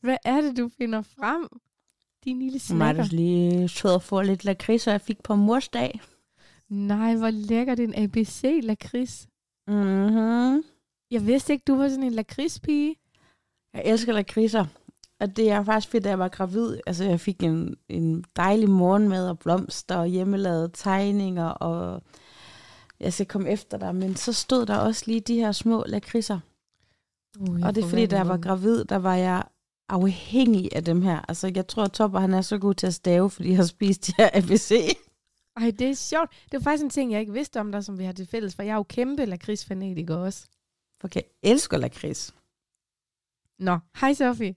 Hvad er det, du finder frem? Din lille snakker. du lige sød og få lidt lakrids, jeg fik på mors dag. Nej, hvor lækker det er en ABC lakrids. Mm-hmm. Jeg vidste ikke, du var sådan en lakridspige. Jeg elsker lakridser. Og det er faktisk fedt, da jeg var gravid. Altså, jeg fik en, en dejlig morgenmad og blomster og hjemmelavede tegninger, og jeg skal komme efter dig. Men så stod der også lige de her små lakridser. Uh, Og det er fordi, da jeg var gravid, der var jeg afhængig af dem her. Altså, jeg tror, at Topper, han er så god til at stave, fordi jeg har spist de her ABC. Ej, det er sjovt. Det var faktisk en ting, jeg ikke vidste om dig, som vi har til fælles, for jeg er jo kæmpe lakridsfanatiker også. For jeg elsker lakrids. Nå, hej Sofie.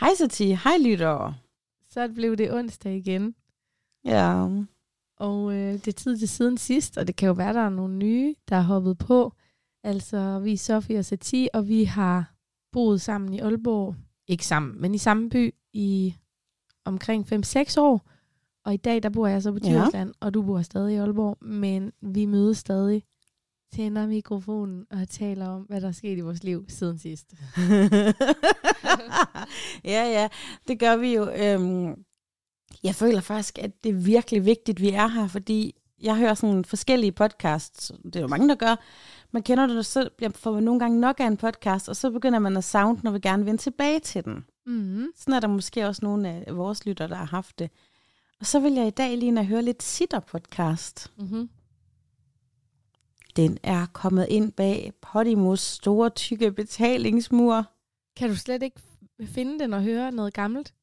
Hej Satie, hej lyttere. Så blev det onsdag igen, Ja, og øh, det er tid til siden sidst, og det kan jo være, der er nogle nye, der er hoppet på. Altså, vi er Sofie og Satie, og vi har boet sammen i Aalborg. Ikke sammen, men i samme by i omkring 5-6 år. Og i dag, der bor jeg så på Ja. Djursland, og du bor stadig i Aalborg, men vi mødes stadig, tænder mikrofonen og taler om, hvad der er sket i vores liv siden sidst. ja, ja, det gør vi jo. Øhm, jeg føler faktisk, at det er virkelig vigtigt, vi er her, fordi jeg hører sådan forskellige podcasts. Det er jo mange, der gør. Man kender det, så bliver får man nogle gange nok af en podcast, og så begynder man at savne den, og vil gerne vende tilbage til den. Mm-hmm. Sådan er der måske også nogle af vores lytter, der har haft det. Og så vil jeg i dag lige og høre lidt Sitter-podcast. Mm-hmm. Den er kommet ind bag Podimos store, tykke betalingsmur. Kan du slet ikke finde den og høre noget gammelt?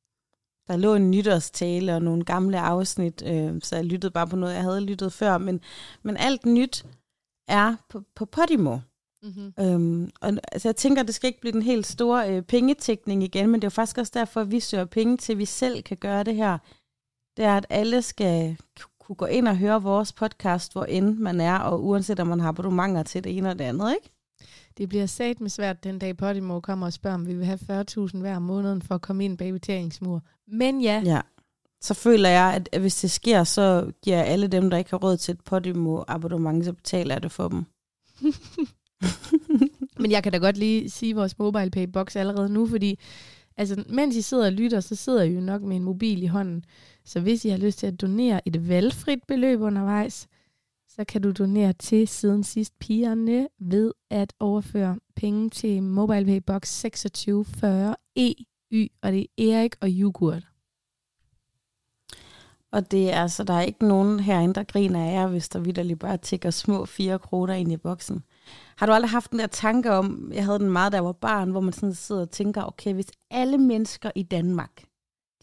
Der lå en nytårstale og nogle gamle afsnit, øh, så jeg lyttede bare på noget, jeg havde lyttet før. Men, men alt nyt er på, på Podimo. Mm-hmm. Øhm, og, altså, jeg tænker, det skal ikke blive den helt store øh, pengetækning igen, men det er jo faktisk også derfor, at vi søger penge til, at vi selv kan gøre det her. Det er, at alle skal kunne gå ind og høre vores podcast, hvor end man er, og uanset om man har abonnementer til det ene og det andet, ikke? Det bliver sat med svært den dag Podimo kommer og spørger, om vi vil have 40.000 hver måned for at komme ind bag betalingsmur. Men ja, Ja. Så føler jeg, at, hvis det sker, så giver jeg alle dem, der ikke har råd til et Podimo abonnement, så betaler jeg det for dem. men jeg kan da godt lige sige vores mobile pay box allerede nu, fordi altså, mens I sidder og lytter, så sidder I jo nok med en mobil i hånden. Så hvis I har lyst til at donere et valgfrit beløb undervejs, så kan du donere til siden sidst pigerne ved at overføre penge til MobilePay Box 2640 EY, og det er Erik og yoghurt. Og det er altså, der er ikke nogen herinde, der griner af jer, hvis der vidderligt bare tigger små 4 kroner ind i boksen. Har du aldrig haft den der tanke om, jeg havde den meget, da jeg var barn, hvor man sådan sidder og tænker, okay, hvis alle mennesker i Danmark,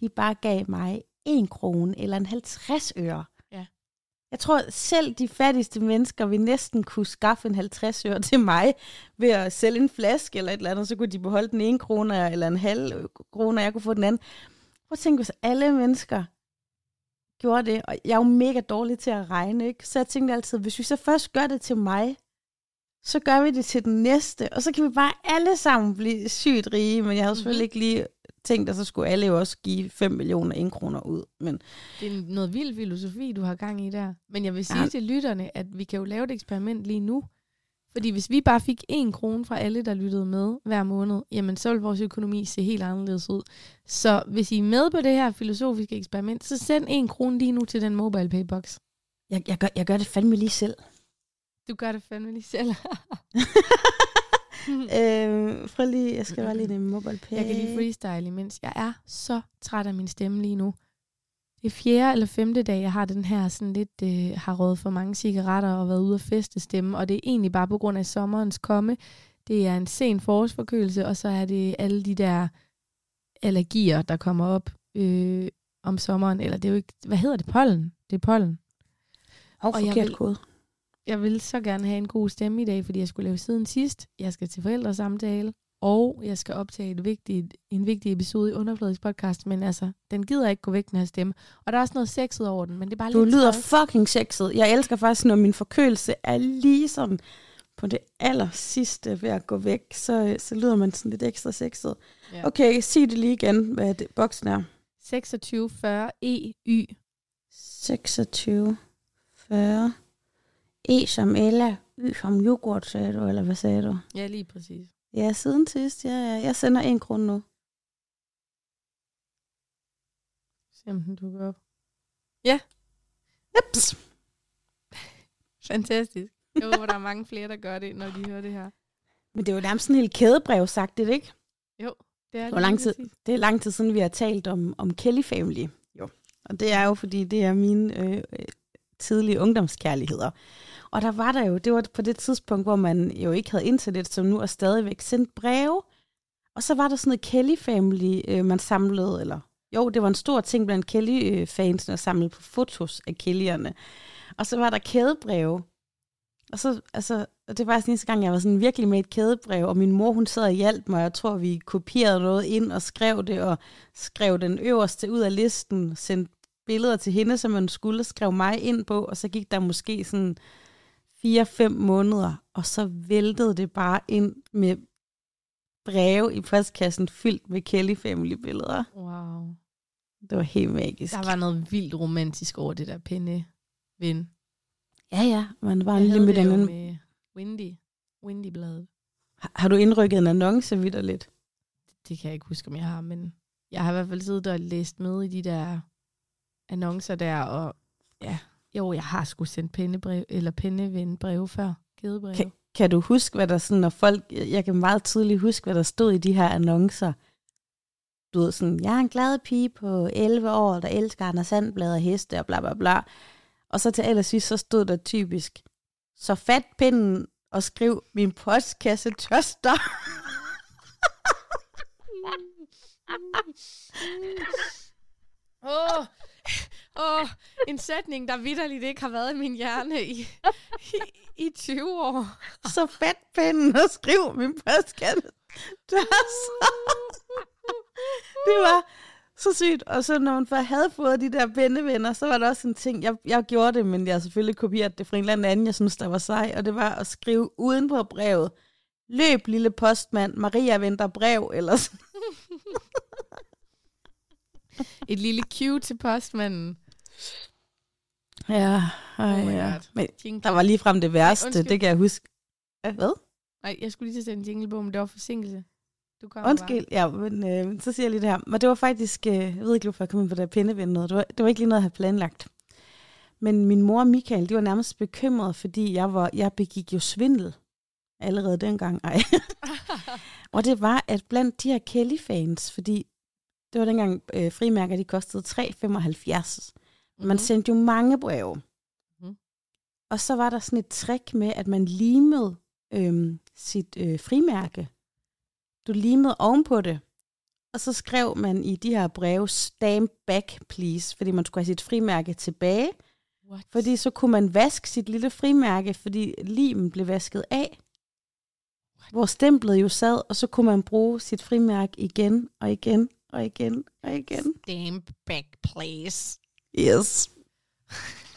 de bare gav mig en krone eller en 50 øre. Ja. Jeg tror selv de fattigste mennesker vil næsten kunne skaffe en 50 øre til mig ved at sælge en flaske eller et eller andet, så kunne de beholde den ene krone eller en halv krone, og jeg kunne få den anden. Prøv at tænke, hvis alle mennesker gjorde det, og jeg er jo mega dårlig til at regne, ikke? Så jeg tænkte altid, hvis vi så først gør det til mig, så gør vi det til den næste, og så kan vi bare alle sammen blive sygt rige, men jeg havde selvfølgelig ikke lige tænkt, at så skulle alle jo også give 5 millioner indkroner ud. Men Det er noget vild filosofi, du har gang i der. Men jeg vil sige Ja. til lytterne, at vi kan jo lave et eksperiment lige nu. Fordi hvis vi bare fik en krone fra alle, der lyttede med hver måned, jamen så vil vores økonomi se helt anderledes ud. Så hvis I er med på det her filosofiske eksperiment, så send en krone lige nu til den mobile pay box. jeg, jeg, gør, jeg gør det fandme lige selv. Du gør det fandme lige selv. øh, prøv lige, jeg skal bare lige nemme mobile pay. Jeg kan lige freestyle imens. Jeg er så træt af min stemme lige nu. Det er fjerde eller femte dag, jeg har den her sådan lidt, øh, har røget for mange cigaretter og været ude at feste stemme, og det er egentlig bare på grund af sommerens komme. Det er en sen forårsforkølelse, og så er det alle de der allergier, der kommer op øh, om sommeren, eller det er jo ikke, hvad hedder det, pollen? Det er pollen. Hov, og jeg vil- kode. Jeg vil så gerne have en god stemme i dag, fordi jeg skulle lave siden sidst. Jeg skal til forældresamtale, og jeg skal optage et vigtigt, en vigtig episode i Underfladisk podcast, men altså, den gider ikke gå væk, den her stemme. Og der er også noget sexet over den, men det er bare Du lidt lyder træls. fucking sexet. Jeg elsker faktisk, når min forkølelse er lige sådan på det aller sidste ved at gå væk, så, så lyder man sådan lidt ekstra sexet. Ja. Okay, sig det lige igen, hvad det, boksen er. 2640 EY. 26, 40, E som Ella, Y som yoghurt, sagde du, eller hvad sagde du? Ja, lige præcis. Ja, siden sidst, ja, ja. Jeg sender en krone nu. Se om den dukker op. Ups. Fantastisk. Jeg håber, der er mange flere, der gør det, når de hører det her. Men det er jo nærmest sådan en helt kædebrev sagt, det ikke? Jo, det er Hvor lang tid? Det er lang tid siden, vi har talt om, om Kelly Family. Jo. Og det er jo, fordi det er mine øh, øh, tidlige ungdomskærligheder. Og der var der jo, det var på det tidspunkt, hvor man jo ikke havde internet, som nu er stadigvæk sendt breve. Og så var der sådan noget Kelly Family, øh, man samlede, eller jo, det var en stor ting blandt Kelly-fansene at samle på fotos af Kelly'erne. Og så var der kædebreve. Og så, altså, og det var faktisk eneste gang, jeg var sådan virkelig med et kædebrev, og min mor, hun sad og hjalp mig, og jeg tror, vi kopierede noget ind og skrev det, og skrev den øverste ud af listen, sendte billeder til hende, som man skulle, skrev mig ind på, og så gik der måske sådan 4-5 måneder, og så væltede det bare ind med breve i postkassen fyldt med Kelly Family billeder. Wow. Det var helt magisk. Der var noget vildt romantisk over det der pinde ven. Ja, ja, man var lige med det den. med Windy. Windy-bladet. Har- Har du indrykket en annonce vidt lidt? Det kan jeg ikke huske, om jeg har, men jeg har i hvert fald siddet og læst med i de der annoncer der, og ja, jo, jeg har sgu sendt pindebrev, eller pindeven brev før. Kædebrev. Kan, kan du huske, hvad der sådan, når folk, jeg kan meget tydeligt huske, hvad der stod i de her annoncer. Du ved sådan, jeg er en glad pige på 11 år, der elsker Anders Sandblad og heste og bla bla bla. Og så til allersidst, så stod der typisk, så fat pinden og skriv min postkasse tørster. Åh, oh, en sætning, der vidderligt ikke har været i min hjerne i, i, i 20 år. så fat pinden og skriv min postkasse tørster. det var så sygt. Og så når man først havde fået de der pennevenner, så var der også en ting, jeg, jeg gjorde det, men jeg har selvfølgelig kopieret det fra en eller anden, jeg synes, der var sej, og det var at skrive uden på brevet, løb lille postmand, Maria venter brev, eller sådan. Et lille cue til postmanden. Ja, ej, Oh ja. Men der var lige frem det værste, undskyld. det kan jeg huske. Hvad? Nej, jeg skulle lige til at en jingle på, men det var forsinkelse. Du kommer Undskyld, ja, men øh, så siger jeg lige det her. Men det var faktisk, øh, jeg ved ikke, hvorfor jeg kom ind på det her pindeven noget. Det var, det var ikke lige noget, jeg havde planlagt. Men min mor og Michael, de var nærmest bekymrede, fordi jeg, var, jeg begik jo svindel allerede dengang. Ej. Bare. og det var, at blandt de her Kelly-fans, fordi det var dengang øh, frimærker, de kostede 3,75. Man Mhm. sendte jo mange breve. Mhm. Og så var der sådan et trick med, at man limede øhm, sit øh, frimærke. Du limede ovenpå det. Og så skrev man i de her breve, stamp back please, fordi man skulle have sit frimærke tilbage. What? Fordi så kunne man vaske sit lille frimærke, fordi limen blev vasket af. Hvor stemplet jo sad, og så kunne man bruge sit frimærke igen og igen og igen og igen. Stamp back, please. Yes.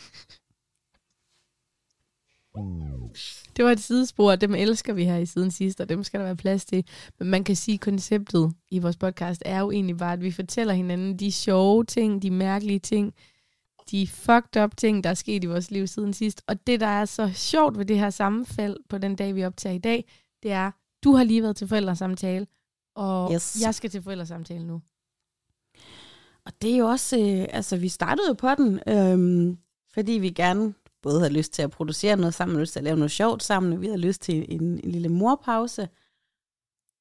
Det var et sidespor, dem elsker vi her i siden sidst, og dem skal der være plads til. Men man kan sige, at konceptet i vores podcast er jo egentlig bare, at vi fortæller hinanden de sjove ting, de mærkelige ting, de fucked up ting, der er sket i vores liv siden sidst. Og det, der er så sjovt ved det her sammenfald på den dag, vi optager i dag, det er, du har lige været til forældresamtale, og Yes. jeg skal til forældresamtale nu. Og det er jo også, øh, altså vi startede jo på den, øh, fordi vi gerne både havde lyst til at producere noget sammen, og lyst til at lave noget sjovt sammen, og vi havde lyst til en, en lille morpause.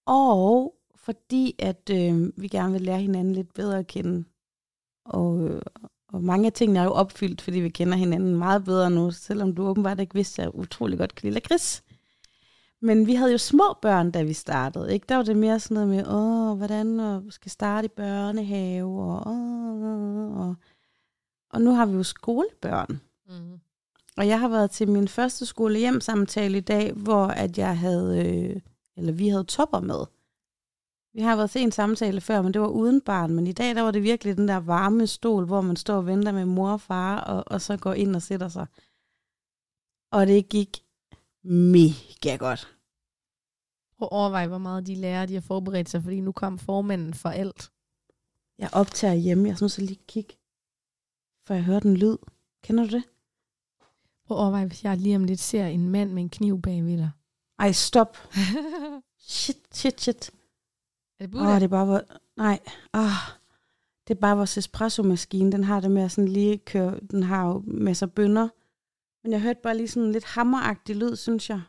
Og fordi at øh, vi gerne vil lære hinanden lidt bedre at kende. Og, øh, og mange af tingene er jo opfyldt, fordi vi kender hinanden meget bedre nu, selvom du åbenbart ikke vidste, at jeg utrolig godt kan lide lakrids. Men vi havde jo små børn, da vi startede. Ikke? Der var det mere sådan noget med, åh, hvordan og skal starte i børnehave, og, åh, og, og nu har vi jo skolebørn. Mm. Og jeg har været til min første skolehjemsamtale i dag, hvor at jeg havde, øh, eller vi havde topper med. Vi har været til en samtale før, men det var uden barn. Men i dag, der var det virkelig den der varme stol, hvor man står og venter med mor og far, og, og så går ind og sætter sig. Og det gik mega godt. Prøv at overveje, hvor meget de lærer, de har forberedt sig, fordi nu kom formanden for alt. Jeg optager hjemme. Jeg synes, jeg lige kigge, for jeg hører den lyd. Kender du det? Prøv at overveje, hvis jeg lige om lidt ser en mand med en kniv bagved dig. Ej, stop. Shit, shit, shit. er det Åh, Buddha? oh, det er bare... hvor- Nej. Ah, Det er bare vores espresso-maskine. Den har det med at sådan lige køre, den har jo masser af bønner. Men jeg hørte bare lige sådan lidt hammeragtig lyd, synes jeg.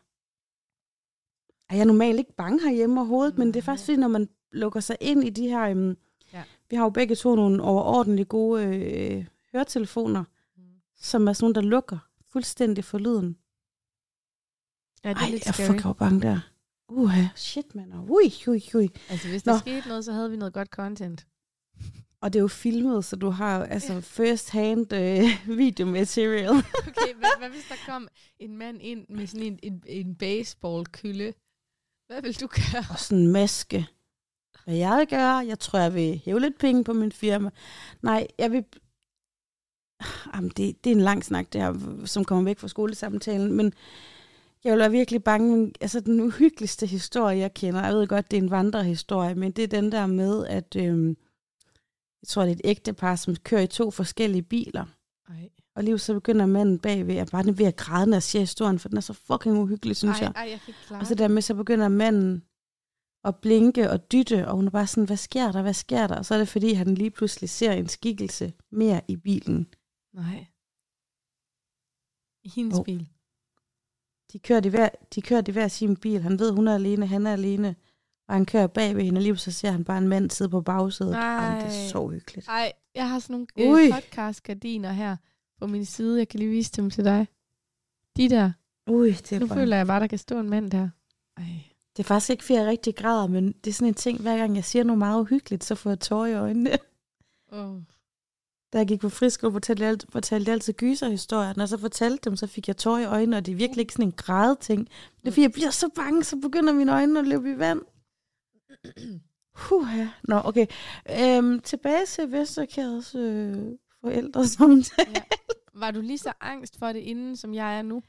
Og jeg er normalt ikke bange herhjemme overhovedet, men det er faktisk fordi, når man lukker sig ind i de her... Øhm, Ja. Vi har jo begge to nogle overordentligt gode øh, høretelefoner, Mm. som er sådan nogle, der lukker fuldstændig for lyden. Ja, det er Ej, lidt jeg scary. får bange der. Uha, shit, mand. Ui, ui, ui. Altså, hvis Nå. der skete noget, så havde vi noget godt content. Og det er jo filmet, så du har altså first hand øh, video material. Okay, hvad, hvad hvis der kom en mand ind med sådan en, en, en baseballkylde? Hvad vil du gøre? og sådan en maske. Hvad jeg vil gøre? Jeg tror, jeg vil hæve lidt penge på min firma. Nej, jeg vil... Jamen, det, det er en lang snak, det her, som kommer væk fra skolesamtalen, men jeg være virkelig bange. Altså, den uhyggeligste historie, jeg kender, jeg ved godt, det er en vandrehistorie, men det er den der med, at øhm, jeg tror, det er et ægtepar, som kører i to forskellige biler. Ej, Og lige så begynder manden bagved, at bare ved at græde, når jeg siger historien, for den er så fucking uhyggelig, synes ej, jeg. ej, jeg kan ikke klare Og så der med, så begynder manden at blinke og dytte, og hun er bare sådan, hvad sker der, hvad sker der? Og så er det fordi, han lige pludselig ser en skikkelse mere i bilen. Nej. I hendes Jo. bil. De kører i hver, de kører i hver sin bil. Han ved, hun er alene, han er alene. Og han kører bag ved hende, og lige så ser han bare en mand sidde på bagsædet. Ej, det er Nej. så uhyggeligt. Ej, jeg har sådan nogle øh, podcast-gardiner her på min side. Jeg kan lige vise dem til dig. De der. Ui, det er, Nu bare, føler jeg bare, der kan stå en mand der. Ej. det er faktisk ikke, fordi jeg rigtig græder, men det er sådan en ting, hver gang jeg siger noget meget uhyggeligt, så får jeg tårer i øjnene. Oh. Da jeg gik på friskole, fortalte jeg, alt- fortalte jeg altid gyserhistorier. Når jeg så fortalte dem, så fik jeg tårer i øjnene, og det er virkelig ikke sådan en græde ting. Det er fordi, jeg bliver så bange, så begynder mine øjne at løbe i vand. Huha. Nå, okay. Øhm, tilbage til Vesterkædes øh, forældre samtale. Ja. Var du lige så angst for det inden, som jeg er nu?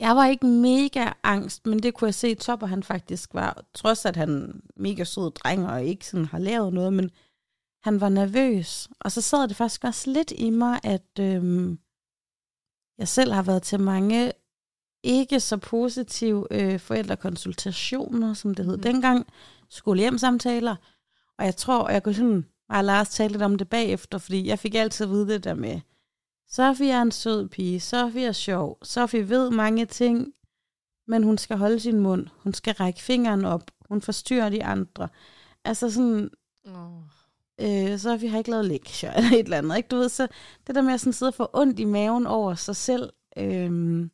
Jeg var ikke mega angst, men det kunne jeg se, Topper han faktisk var. Trods at han mega sød dreng og ikke sådan har lavet noget, men han var nervøs. Og så sad det faktisk også lidt i mig, at øhm, jeg selv har været til mange ikke så positive øh, forældrekonsultationer, som det hed mm. dengang, skolehjemsamtaler. Og jeg tror, jeg kunne sådan, og Lars tale lidt om det bagefter, fordi jeg fik altid at vide det der med, Sofie er en sød pige, Sofie er sjov, Sofie ved mange ting, men hun skal holde sin mund, hun skal række fingeren op, hun forstyrrer de andre. Altså sådan, Oh. øh, Sofie har ikke lavet lektier eller et eller andet, ikke? Du ved, så det der med at sådan sidde og få ondt i maven over sig selv, øh,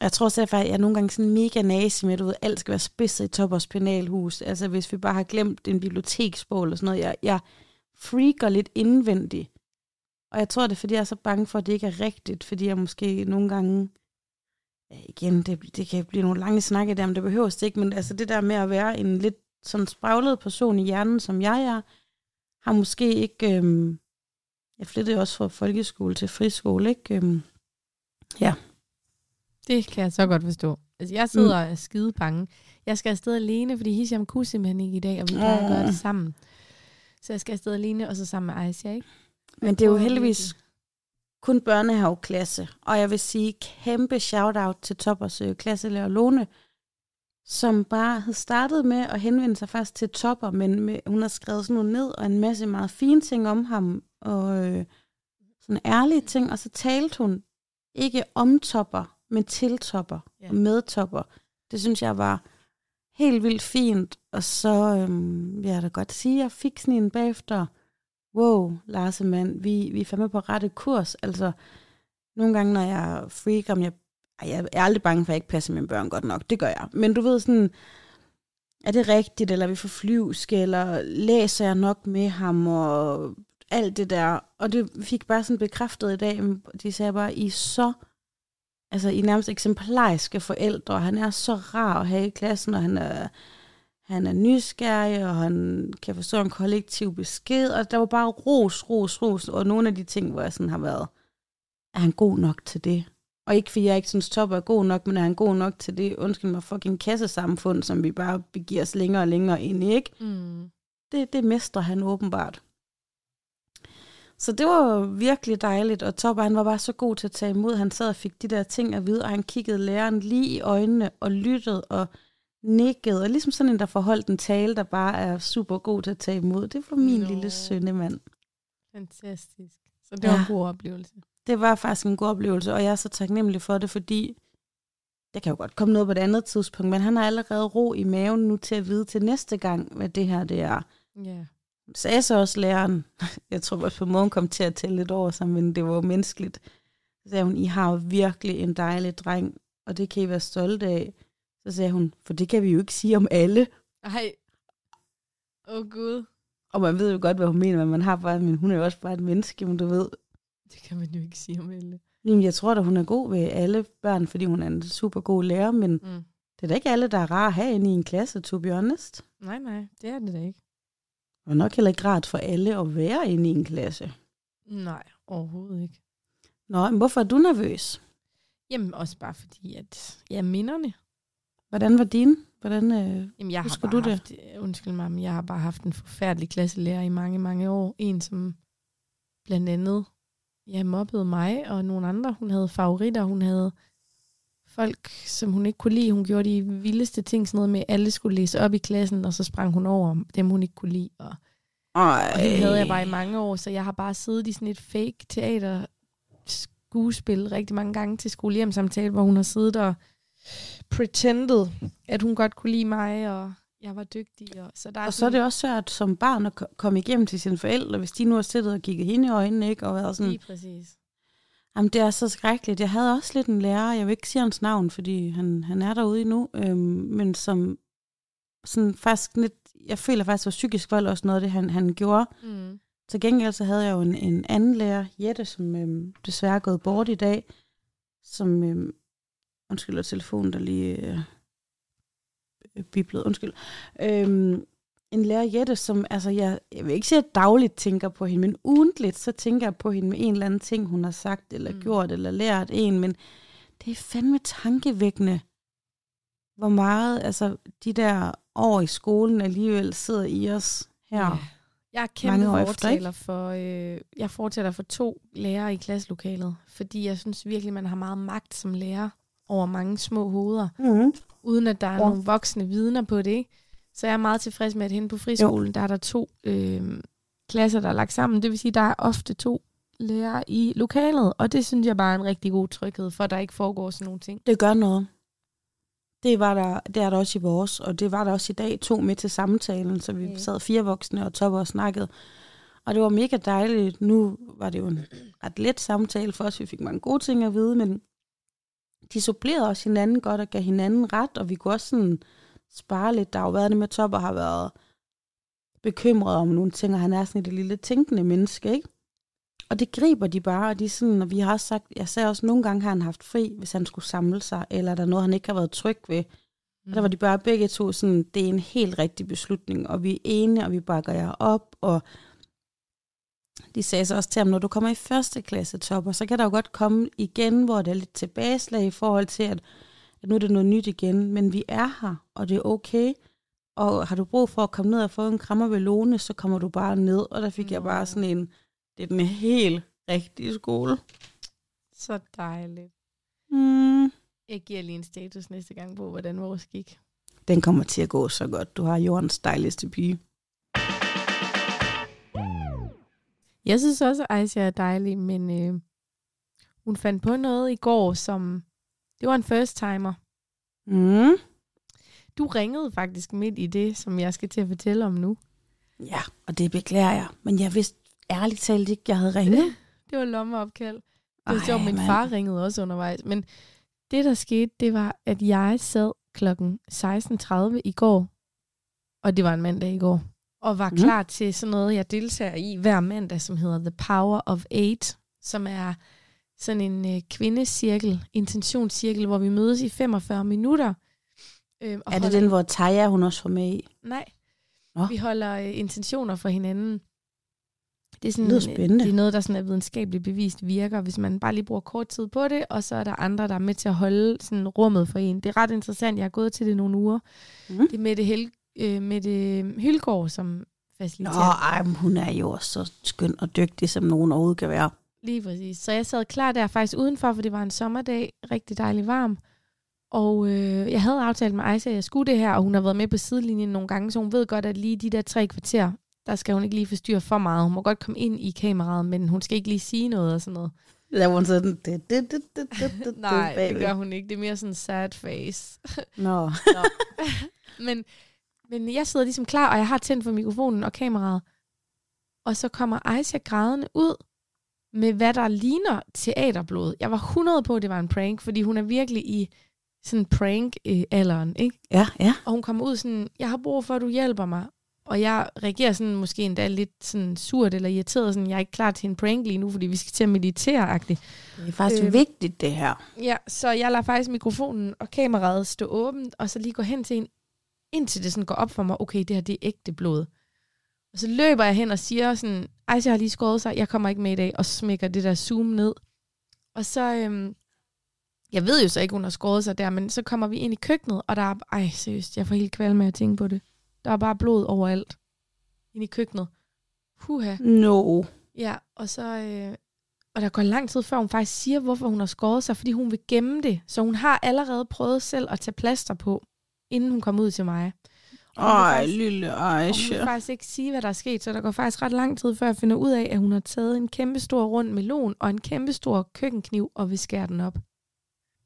jeg tror selv, at jeg er nogle gange sådan mega nazi med, at du ved, alt skal være spidset i Toppers penalhus. Altså hvis vi bare har glemt en biblioteksbog eller sådan noget. Jeg, jeg freaker lidt indvendigt. Og jeg tror, det er, fordi jeg er så bange for, at det ikke er rigtigt. Fordi jeg måske nogle gange... Ja, igen, det, det kan blive nogle lange snakke der, men det behøver det ikke. Men altså det der med at være en lidt sådan spraglet person i hjernen, som jeg er, har måske ikke... Øhm, jeg flyttede jo også fra folkeskole til friskole, ikke? Øhm, det kan jeg så godt forstå. Altså, jeg sidder og er skide bange. Jeg skal afsted alene, fordi Hisham kunne simpelthen ikke i dag, og vi plejer at gøre det sammen. Så jeg skal afsted alene, og så sammen med Aisha, ikke? Men det er jo heldigvis kun børnehaveklasse. Og jeg vil sige kæmpe shout-out til Toppers klasselærer Lone, som bare havde startet med at henvende sig faktisk til Topper, men med, hun har skrevet sådan noget ned, og en masse meget fine ting om ham, og øh, sådan ærlige ting, og så talte hun ikke om Topper, men til Topper, Ja. og med Topper. Det synes jeg var helt vildt fint, og så øhm, vil jeg da godt sige, at jeg fik sådan en bagefter, wow, Lars mand, vi, vi er fandme på rette kurs. Altså, nogle gange, når jeg freaker, om jeg, ej, jeg er aldrig bange for, at jeg ikke passer mine børn godt nok. Det gør jeg. Men du ved sådan, er det rigtigt, eller er vi for flyvske, eller læser jeg nok med ham, og alt det der. Og det fik bare sådan bekræftet i dag. De sagde bare, I er så, altså I nærmest eksemplariske forældre. Han er så rar at have i klassen, og han er, han er nysgerrig, og han kan forstå en kollektiv besked, og der var bare ros, ros, ros, og nogle af de ting, hvor jeg sådan har været, er han god nok til det? Og ikke fordi jeg ikke synes, Top er god nok, men er han god nok til det, undskyld mig, fucking kassesamfund, som vi bare begiver os længere og længere ind i, ikke? Mm. Det, det mestrer han åbenbart. Så det var virkelig dejligt, og Top, han var bare så god til at tage imod. Han sad og fik de der ting at vide, og han kiggede læreren lige i øjnene og lyttede, og nikket, og ligesom sådan en, der får holdt en tale, der bare er super god til at tage imod. Det var min Nå. lille sønnemand. Fantastisk. Så det var Ja. en god oplevelse. Det var faktisk en god oplevelse, og jeg er så taknemmelig for det, fordi der kan jo godt komme noget på et andet tidspunkt, men han har allerede ro i maven nu til at vide til næste gang, hvad det her det er. Ja. Sagde så også læreren, jeg tror også på en måde hun kom til at tælle lidt over sig, men det var jo menneskeligt. Så sagde hun, I har jo virkelig en dejlig dreng, og det kan I være stolte af. Så sagde hun, for det kan vi jo ikke sige om alle. Ej. Åh oh, gud. Og man ved jo godt, hvad hun mener, men man har bare, men hun er jo også bare et menneske, men du ved. Det kan man jo ikke sige om alle. Jamen, jeg tror da, hun er god ved alle børn, fordi hun er en super god lærer, men Mm. det er da ikke alle, der er rare at have inde i en klasse, to be honest. Nej, nej, det er det da ikke. Og nok heller ikke rart for alle at være inde i en klasse. Nej, overhovedet ikke. Nå, men hvorfor er du nervøs? Jamen også bare fordi, at ja, minderne. Hvordan var din? Hvordan, øh, Jamen, jeg har Husker bare du det? haft, øh, undskyld mig, men jeg har bare haft en forfærdelig klasselærer i mange, mange år. En, som blandt andet ja, mobbede mig og nogle andre. Hun havde favoritter, hun havde folk, som hun ikke kunne lide. Hun gjorde de vildeste ting, sådan noget med, at alle skulle læse op i klassen, og så sprang hun over dem, hun ikke kunne lide. Og, Ej. og det havde jeg bare i mange år, så jeg har bare siddet i sådan et fake teater skuespil rigtig mange gange til skolehjemsamtale, hvor hun har siddet og pretended, at hun godt kunne lide mig, og jeg var dygtig. Og, så der er Og så er det også svært som barn at ko- komme igennem til sine forældre, hvis de nu har siddet og kigget hende i øjnene, ikke? Og været sådan, Lige præcis. Jamen det er så skrækkeligt. Jeg havde også lidt en lærer, jeg vil ikke sige hans navn, fordi han, han er derude endnu, øhm, men som sådan faktisk lidt, jeg føler faktisk, at psykisk vold også noget af det, han, han gjorde. Mm. Til gengæld så havde jeg jo en, en anden lærer, Jette, som øhm, desværre er gået bort i dag, som, øhm, undskyld, telefonen der lige øh, øh, biblet, undskyld. Øhm, en lærer, Jette, som, altså jeg, jeg vil ikke sige, at jeg dagligt tænker på hende, men ugentligt, så tænker jeg på hende med en eller anden ting, hun har sagt, eller Mm. gjort, eller lært en, men det er fandme tankevækkende, hvor meget, altså de der år i skolen alligevel sidder i os her. Ja. Jeg er kæmpe fortaler for, øh, jeg fortæller for to lærere i klasselokalet, fordi jeg synes virkelig, man har meget magt som lærer over mange små hoveder, Mm. uden at der er Ja. nogle voksne vidner på det. Ikke? Så jeg er meget tilfreds med, at hende på friskolen, jo. der er der to øh, klasser, der er lagt sammen. Det vil sige, der er ofte to lærere i lokalet, og det synes jeg bare er en rigtig god tryghed, for der ikke foregår sådan nogle ting. Det gør noget. Det, var der, det er der også i vores, og det var der også i dag, to med til samtalen, så vi sad fire voksne og topper og snakkede. Og det var mega dejligt. Nu var det jo en ret let samtale for os, vi fik mange gode ting at vide, men de supplerede også hinanden godt og gav hinanden ret, og vi kunne også sådan spare lidt. Der har jo været det med, at Topper har været bekymret om nogle ting, og han er sådan et lille tænkende menneske, ikke? Og det griber de bare, og de er sådan, og vi har også sagt, jeg sagde også, nogle gange har han haft fri, hvis han skulle samle sig, eller er der noget, han ikke har været tryg ved. Mm. Der var de bare begge to sådan, det er en helt rigtig beslutning, og vi er enige, og vi bakker jer op, og de sagde så også til ham, når du kommer i første klasse topper, så kan der jo godt komme igen, hvor det er lidt tilbageslag i forhold til, at, at nu er det noget nyt igen, men vi er her, og det er okay. Og har du brug for at komme ned og få en krammer ved Lone, så kommer du bare ned. Og der fik jeg Nå. bare sådan en, det er den helt rigtige skole. Så dejligt. Mm. Jeg giver lige en status næste gang på, hvordan vores gik. Den kommer til at gå så godt. Du har jordens dejligste pige. Jeg synes også, at Aisha er dejlig, men øh, hun fandt på noget i går, som... Det var en first timer. Mm. Du ringede faktisk midt i det, som jeg skal til at fortælle om nu. Ja, og det beklager jeg. Men jeg vidste ærligt talt ikke, jeg havde ringet. Det var lommeopkald. Det var Ej, sjovt, min mand. far ringede også undervejs. Men det, der skete, det var, at jeg sad klokken 16.30 i går, og det var en mandag i går, og var Mhm. klar til sådan noget, jeg deltager i hver mandag, som hedder The Power of Eight, som er sådan en øh, kvindecirkel, intentionscirkel, hvor vi mødes i 45 minutter. Øh, og Er det holder- den, hvor Taja hun også var med i? Nej. Nå. Vi holder øh, intentioner for hinanden. Det er, sådan, Det lyder øh, spændende. det er noget, der sådan er videnskabeligt bevist virker, hvis man bare lige bruger kort tid på det, og så er der andre, der er med til at holde sådan rummet for en. Det er ret interessant. Jeg har gået til det nogle uger. Mm. Det er Mette, Hel, øh, Mette Hylgaard, som Nå, faciliterer. ej, men hun er jo også så skøn og dygtig, som nogen overhovedet kan være. Lige præcis. Så jeg sad klar der faktisk udenfor, for det var en sommerdag, rigtig dejlig varm. Og øh, jeg havde aftalt med Aisha, at jeg skulle det her, og hun har været med på sidelinjen nogle gange, så hun ved godt, at lige de der tre kvarter, der skal hun ikke lige forstyrre for meget. Hun må godt komme ind i kameraet, men hun skal ikke lige sige noget og sådan noget. Var hun sådan, det, det, det, det, det, Nej, det gør hun ikke. Det er mere sådan sad face. Nå. Nå. men, men jeg sidder ligesom klar, og jeg har tændt for mikrofonen og kameraet. Og så kommer Aisha grædende ud med, hvad der ligner teaterblod. Jeg var 100 på, at det var en prank, fordi hun er virkelig i sådan prank-alderen, ikke? Ja, ja. Og hun kommer ud sådan, jeg har brug for, at du hjælper mig. Og jeg reagerer sådan måske endda lidt sådan surt eller irriteret, sådan, jeg er ikke klar til en prank lige nu, fordi vi skal til at meditere -agtigt. Det er faktisk Øh. vigtigt, det her. Ja, så jeg lader faktisk mikrofonen og kameraet stå åbent, og så lige gå hen til en, indtil det sådan går op for mig, okay, det her det er ægte blod. Og så løber jeg hen og siger sådan, ej, jeg har lige skåret sig, jeg kommer ikke med i dag, og smækker det der zoom ned. Og så, øhm, jeg ved jo så ikke, hun har skåret sig der, men så kommer vi ind i køkkenet, og der er, ej, seriøst, jeg får helt kval med at tænke på det. Der er bare blod overalt. Ind i køkkenet. Puha. No. Ja, og så... Øh, og der går lang tid før hun faktisk siger, hvorfor hun har skåret sig, fordi hun vil gemme det. Så hun har allerede prøvet selv at tage plaster på, inden hun kom ud til mig. Ej, faktisk- lille og hun vil Aisha. faktisk ikke sige, hvad der er sket, så der går faktisk ret lang tid, før jeg finder ud af, at hun har taget en kæmpe stor rund melon og en kæmpe stor køkkenkniv og vil skære den op.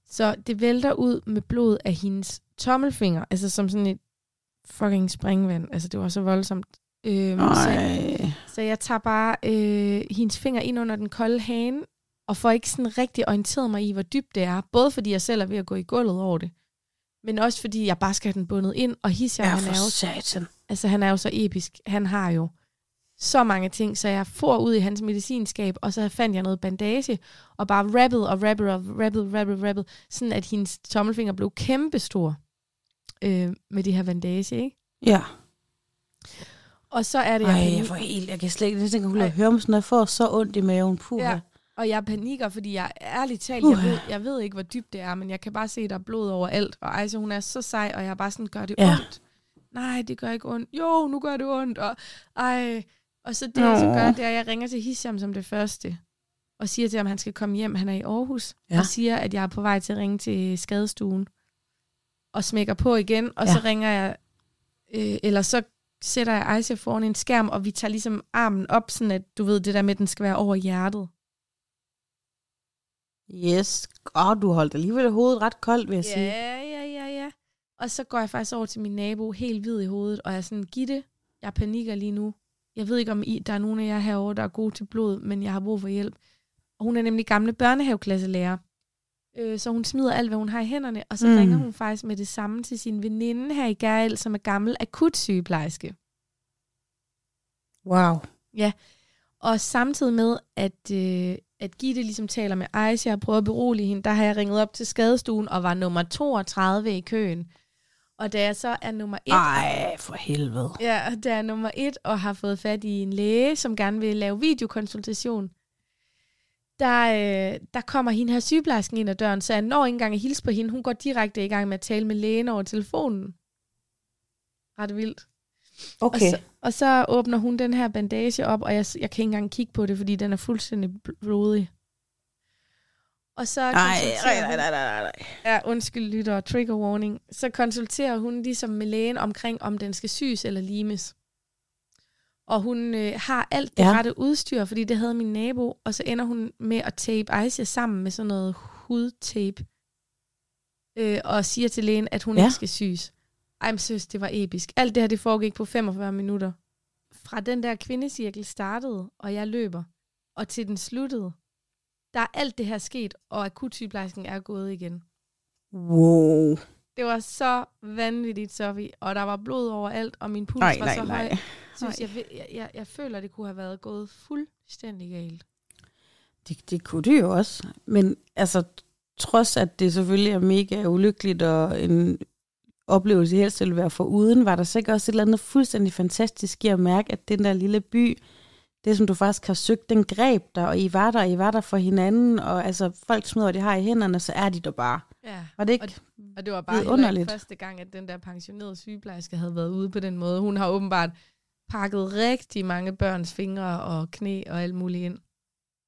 Så det vælter ud med blod af hendes tommelfinger, altså som sådan et fucking springvand. Altså det var så voldsomt. Øhm, så, Ej. så jeg tager bare øh, hendes finger ind under den kolde hane, og får ikke sådan rigtig orienteret mig i, hvor dybt det er. Både fordi jeg selv er ved at gå i gulvet over det, men også fordi jeg bare skal have den bundet ind. Og Hisja, Ja, han for er jo satan. altså han er jo så episk. Han har jo så mange ting, så jeg får ud i hans medicinskab, og så fandt jeg noget bandage, og bare rappede og rappede og rappede, rappede, rappede, sådan at hendes tommelfinger blev kæmpestor øh, med det her bandage, ikke? Ja. Og så er det, Ej, jeg, jeg får helt, jeg kan slet ikke, jeg tænker, at høre om sådan noget, jeg får så ondt i maven. Puh. Ja. Og jeg panikker, fordi jeg ærligt talt, jeg ved, jeg ved ikke, hvor dybt det er, men jeg kan bare se, at der er blod overalt, og Ejse, hun er så sej, og jeg bare sådan, gør det Ja. ondt? Nej, det gør ikke ondt. Jo, nu gør det ondt, og ej. Og så det, jeg så gør, det er, at jeg ringer til Hisham som det første, og siger til ham, at han skal komme hjem. Han er i Aarhus, ja. Ja. og siger, at jeg er på vej til at ringe til skadestuen, og smækker på igen, og Ja. så ringer jeg, øh, eller så sætter jeg Ejse foran en skærm, og vi tager ligesom armen op, sådan at du ved, det der med, at den skal være over hjertet. Yes. Åh, du holdt alligevel hovedet ret koldt, vil jeg sige. Ja, ja, ja, ja. Og så går jeg faktisk over til min nabo, helt hvid i hovedet, og jeg er sådan, Gitte, jeg panikker lige nu. Jeg ved ikke, om I, der er nogen af jer herovre, der er gode til blod, men jeg har brug for hjælp. Og hun er nemlig gamle børnehaveklasselærer. Øh, så hun smider alt, hvad hun har i hænderne, og så mm. Ringer hun faktisk med det samme til sin veninde her i Gærel, som er gammel akutsygeplejerske. Wow. Og samtidig med, at, øh, at Gitte ligesom taler med Aisha og prøver at berolige hende, der har jeg ringet op til skadestuen og var nummer 32 i køen. Og da jeg så er nummer 1, Ej, for helvede. ja, da jeg er nummer 1 og har fået fat i en læge, som gerne vil lave videokonsultation, der, øh, der kommer hende her sygeplejersken ind ad døren, så jeg når ikke engang at hilse på hende. Hun går direkte i gang med at tale med lægen over telefonen. Ret vildt. Okay. Og, så, og så åbner hun den her bandage op, og jeg, jeg kan ikke engang kigge på det, fordi den er fuldstændig bl- blodig. Og så Nej, nej, nej, nej, nej, nej. Ja, undskyld lytter, trigger warning. Så konsulterer hun ligesom med lægen omkring, om den skal syes eller limes. Og hun øh, har alt det ja. Rette udstyr, fordi det havde min nabo, og så ender hun med at tape Aisha sammen med sådan noget hudtape, øh, og siger til lægen, at hun. Ja. ikke skal syes. Ej, men synes, det var episk. Alt det her, det foregik på 45 minutter. Fra den der kvindecirkel startede, og jeg løber, og til den sluttede, der er alt det her sket, og akutsygeplejersken er gået igen. Wow. Det var så vanvittigt, Sofie, og der var blod overalt, og min puls Nej, var nej, så høj. nej. Synes, jeg, jeg, jeg, jeg føler, det kunne have været gået fuldstændig galt. Det, det kunne det jo også. Men altså, trods at det selvfølgelig er mega ulykkeligt og en oplevelse helst ville være for uden, var der sikkert også et eller andet fuldstændig fantastisk i at mærke, at den der lille by, det som du faktisk har søgt, den greb der, og I var der, I var der for hinanden, og altså folk smider, hvad de har i hænderne, så er de der bare. Ja. Var det ikke? Og, og det var bare Vidunderligt. første gang, at den der pensionerede sygeplejerske havde været ude på den måde. Hun har åbenbart pakket rigtig mange børns fingre og knæ og alt muligt ind.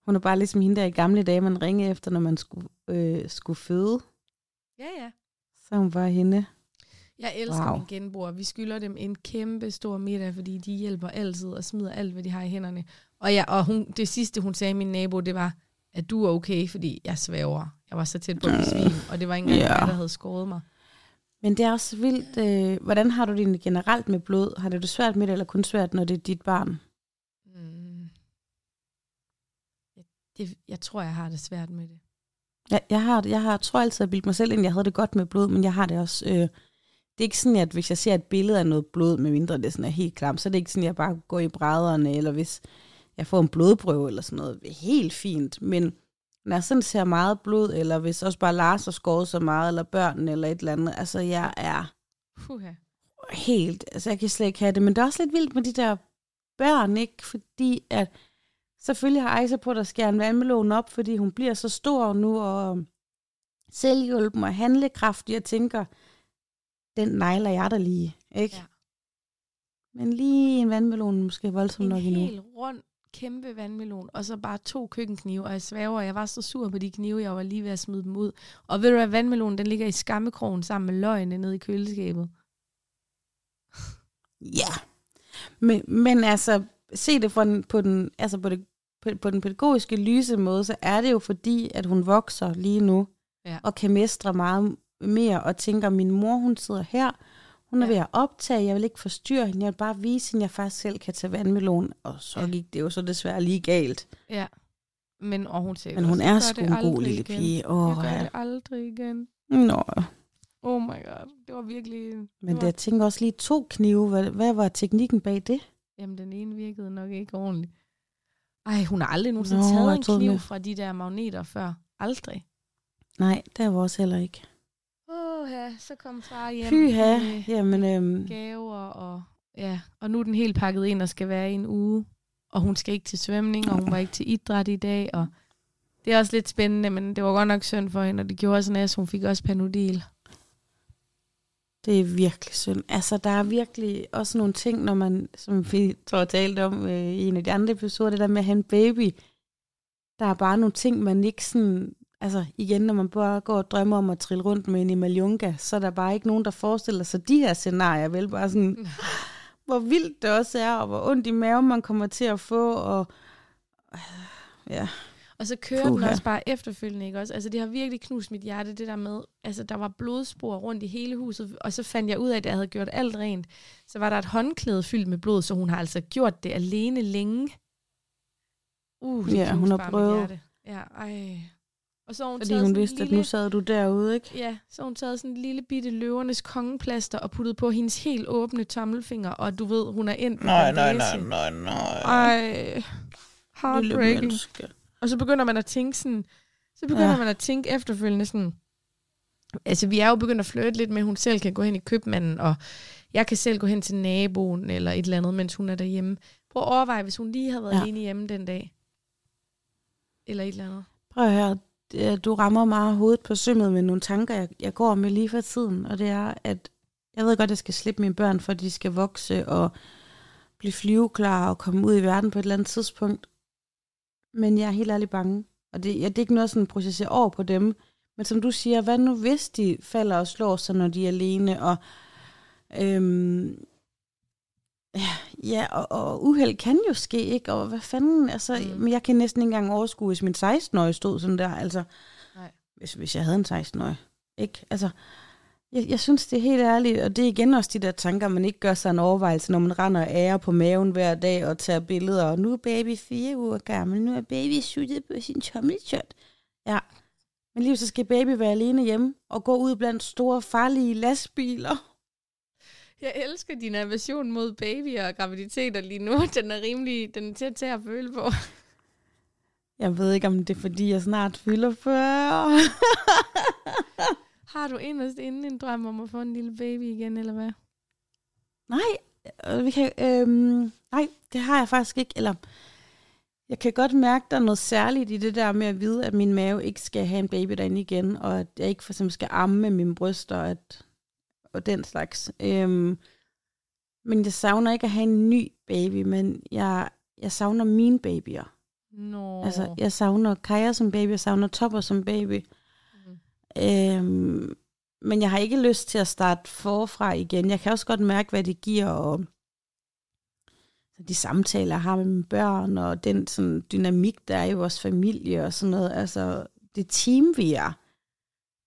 Hun er bare ligesom hende der i gamle dage, man ringede efter, når man skulle, øh, skulle føde. Ja, ja. Så hun bare hende. Jeg elsker wow. Wow. min genboer. Vi skylder dem en kæmpe stor middag, fordi de hjælper altid og smider alt, hvad de har i hænderne. Og, jeg, og hun, det sidste, hun sagde min nabo, det var, at du er okay, fordi jeg svæver. Jeg var så tæt på at besvime, og det var ikke engang Ja. mig, der havde skåret mig. Men det er også vildt. Øh, hvordan har du det generelt med blod? Har du det svært med det, eller kun svært, når det er dit barn? Mm. Jeg, det, jeg tror, jeg har det svært med det. Jeg, jeg, har, jeg har, tror altid, at jeg bildte mig selv ind, jeg havde det godt med blod, men jeg har det også... Øh, det er ikke sådan, at hvis jeg ser et billede af noget blod, med mindre det sådan er helt klamt, så er det ikke sådan, at jeg bare går i brædderne, eller hvis jeg får en blodprøve eller sådan noget. Det er helt fint, men når jeg sådan ser meget blod, eller hvis også bare Lars har skåret så meget, eller børn eller et eller andet, altså jeg er Puha. helt, altså jeg kan slet ikke have det, men det er også lidt vildt med de der børn, ikke? Fordi at selvfølgelig har Ejsa på, at der skærer en vandmelon op, fordi hun bliver så stor nu, og selvhjulpen og handlekraftig, og tænker, den negler jeg der lige, ikke? Ja. Men lige en vandmelon måske voldsomt En nok endnu. helt rund, kæmpe vandmelon, og så bare to køkkenknive, og jeg svæver, jeg var så sur på de knive, jeg var lige ved at smide dem ud. Og ved du hvad, vandmelonen, den ligger i skammekrogen sammen med løgene nede i køleskabet. Ja. Men, men altså, se det fra den, på, den, altså på, det, på, på den pædagogiske lyse måde, så er det jo fordi, at hun vokser lige nu, Ja. og kan mestre meget mere, og tænker, min mor, hun sidder her, hun er Ja. ved at optage, jeg vil ikke forstyrre hende, jeg vil bare vise hende, at jeg faktisk selv kan tage vandmelon, og så Ja. gik det jo så desværre lige galt. Ja. Men, og hun sagde Men hun "Jeg er sgu det en god lille igen. pige. Åh, Jeg gør ja. det aldrig igen. Nå, Oh my god, det var virkelig... men det det, var, jeg tænker også lige to knive, hvad, hvad var teknikken bag det? Jamen, den ene virkede nok ikke ordentligt. Ej, hun har aldrig nogensinde Nå, taget en kniv det- fra de der magneter før. Aldrig. Nej, der var også heller ikke. Åh, ja, så kom far hjem Pyha, med jamen, øhm, gaver, og, ja, og nu er den helt pakket ind og skal være i en uge. Og hun skal ikke til svømning, og hun var ikke til idræt i dag. Og det er også lidt spændende, men det var godt nok synd for hende, og det gjorde sådan, at hun fik også panodil. Det er virkelig synd. Altså, der er virkelig også nogle ting, når man, som vi tror jeg talte om øh, i en af de andre episoder, det der med at have en baby. Der er bare nogle ting, man ikke sådan... Altså, igen, når man bare går og drømmer om at trille rundt med en Imaljunga, så er der bare ikke nogen, der forestiller sig de her scenarier. Vel bare sådan, hvor vildt det også er, og hvor ondt i maven man kommer til at få, og... Ja, Og så kører den Puha. også bare efterfølgende, ikke også? Altså, det har virkelig knust mit hjerte, det der med, altså, der var blodspor rundt i hele huset, og så fandt jeg ud af, at jeg havde gjort alt rent. Så var der et håndklæde fyldt med blod, så hun har altså gjort det alene længe. Uh, det Ja, hun har prøvet. Ja, ej. Og så hun fordi hun sådan en vidste, at lille, nu sad du derude, ikke? Ja, så hun taget sådan en lille bitte løvernes kongeplaster og puttet på hendes helt åbne tommelfinger, og du ved, hun er ind på bandage. nej, nej. Ej, Lille heartbreaking. menneske. Og så begynder man at tænke sådan, så begynder Ja. man at tænke efterfølgende sådan, altså vi er jo begyndt at flirte lidt med, at hun selv kan gå hen i købmanden, og jeg kan selv gå hen til naboen eller et eller andet, mens hun er derhjemme. Prøv at overveje, hvis hun lige havde været Ja. alene hjemme den dag. Eller et eller andet. Prøv at høre, du rammer meget hovedet på sømmet med nogle tanker, jeg, jeg går med lige for tiden, og det er, at jeg ved godt, at jeg skal slippe mine børn, for de skal vokse og blive flyveklar og komme ud i verden på et eller andet tidspunkt. Men jeg er helt ærligt bange. Og det, ja, det er ikke noget sådan processer over på dem. Men som du siger, hvad nu hvis de falder og slår sig, når de er alene, og øhm, ja, og, og uheld kan jo ske, ikke? Og hvad fanden, altså, mm. Men jeg kan næsten ikke engang overskue, hvis min 16-årige stod sådan der, altså, Nej. hvis, hvis jeg havde en 16-årig, ikke? Altså, jeg, jeg synes, det er helt ærligt, og det er igen også de der tanker, man ikke gør sig en overvejelse, når man render og ærer på maven hver dag og tager billeder, og nu er baby fire uger gammel, nu er baby suttet på sin tommelshot. Ja, men lige så skal baby være alene hjemme og gå ud blandt store, farlige lastbiler. Jeg elsker din aversion mod babyer og graviditeter lige nu. Den er rimelig, den er til at tage at føle på. Jeg ved ikke, om det er, fordi jeg snart fylder 40. Har du inderst inde en drøm om at få en lille baby igen, eller hvad? Nej, øh, vi kan, øhm, nej, det har jeg faktisk ikke. Eller, jeg kan godt mærke, der er noget særligt i det der med at vide, at min mave ikke skal have en baby derinde igen, og at jeg ikke for eksempel skal amme med mine bryster, og, at, og den slags. Øhm, men jeg savner ikke at have en ny baby, men jeg, jeg savner mine babyer. Nå. Altså, jeg savner Kaja som baby, jeg savner Topper som baby. Mm. Øhm, men jeg har ikke lyst til at starte forfra igen. Jeg kan også godt mærke, hvad det giver, og de samtaler, jeg har med mine børn, og den sådan, dynamik, der er i vores familie og sådan noget. Altså, det team, vi er,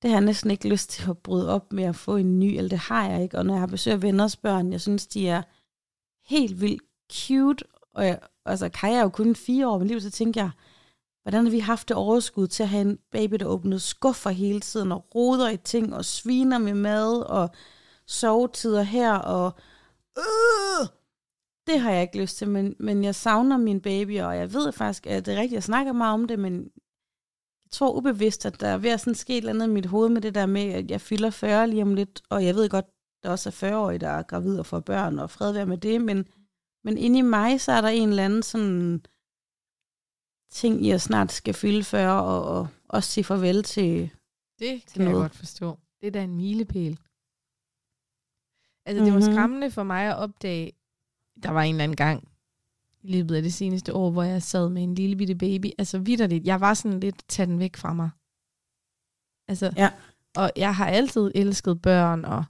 det har jeg næsten ikke lyst til at bryde op med at få en ny, eller det har jeg ikke. Og når jeg har besøg af venners børn, jeg synes, de er helt vildt cute, og jeg, altså Kaja er jo kun fire år i liv, så tænker jeg, hvordan har vi haft det overskud til at have en baby, der åbnede skuffer hele tiden, og roder i ting, og sviner med mad, og sovetider her, og øh, det har jeg ikke lyst til, men, men jeg savner min baby, og jeg ved faktisk, at det er rigtigt, jeg snakker meget om det, men tror ubevidst, at der er ved at sådan ske et eller andet i mit hoved med det der med, at jeg fylder 40 lige om lidt, og jeg ved godt, der også er 40-årige, der er gravid og får børn, og fred være med det, men, men inde i mig, så er der en eller anden sådan ting, jeg snart skal fylde 40, og, og også sige farvel til Det til kan jeg noget. godt forstå. Det er da en milepæl. Altså, det var Mhm. skræmmende for mig at opdage, der var en eller anden gang i løbet af det seneste år, hvor jeg sad med en lille bitte baby. Altså vidderligt, jeg var sådan lidt, tag den væk fra mig. Altså, Ja. og jeg har altid elsket børn, og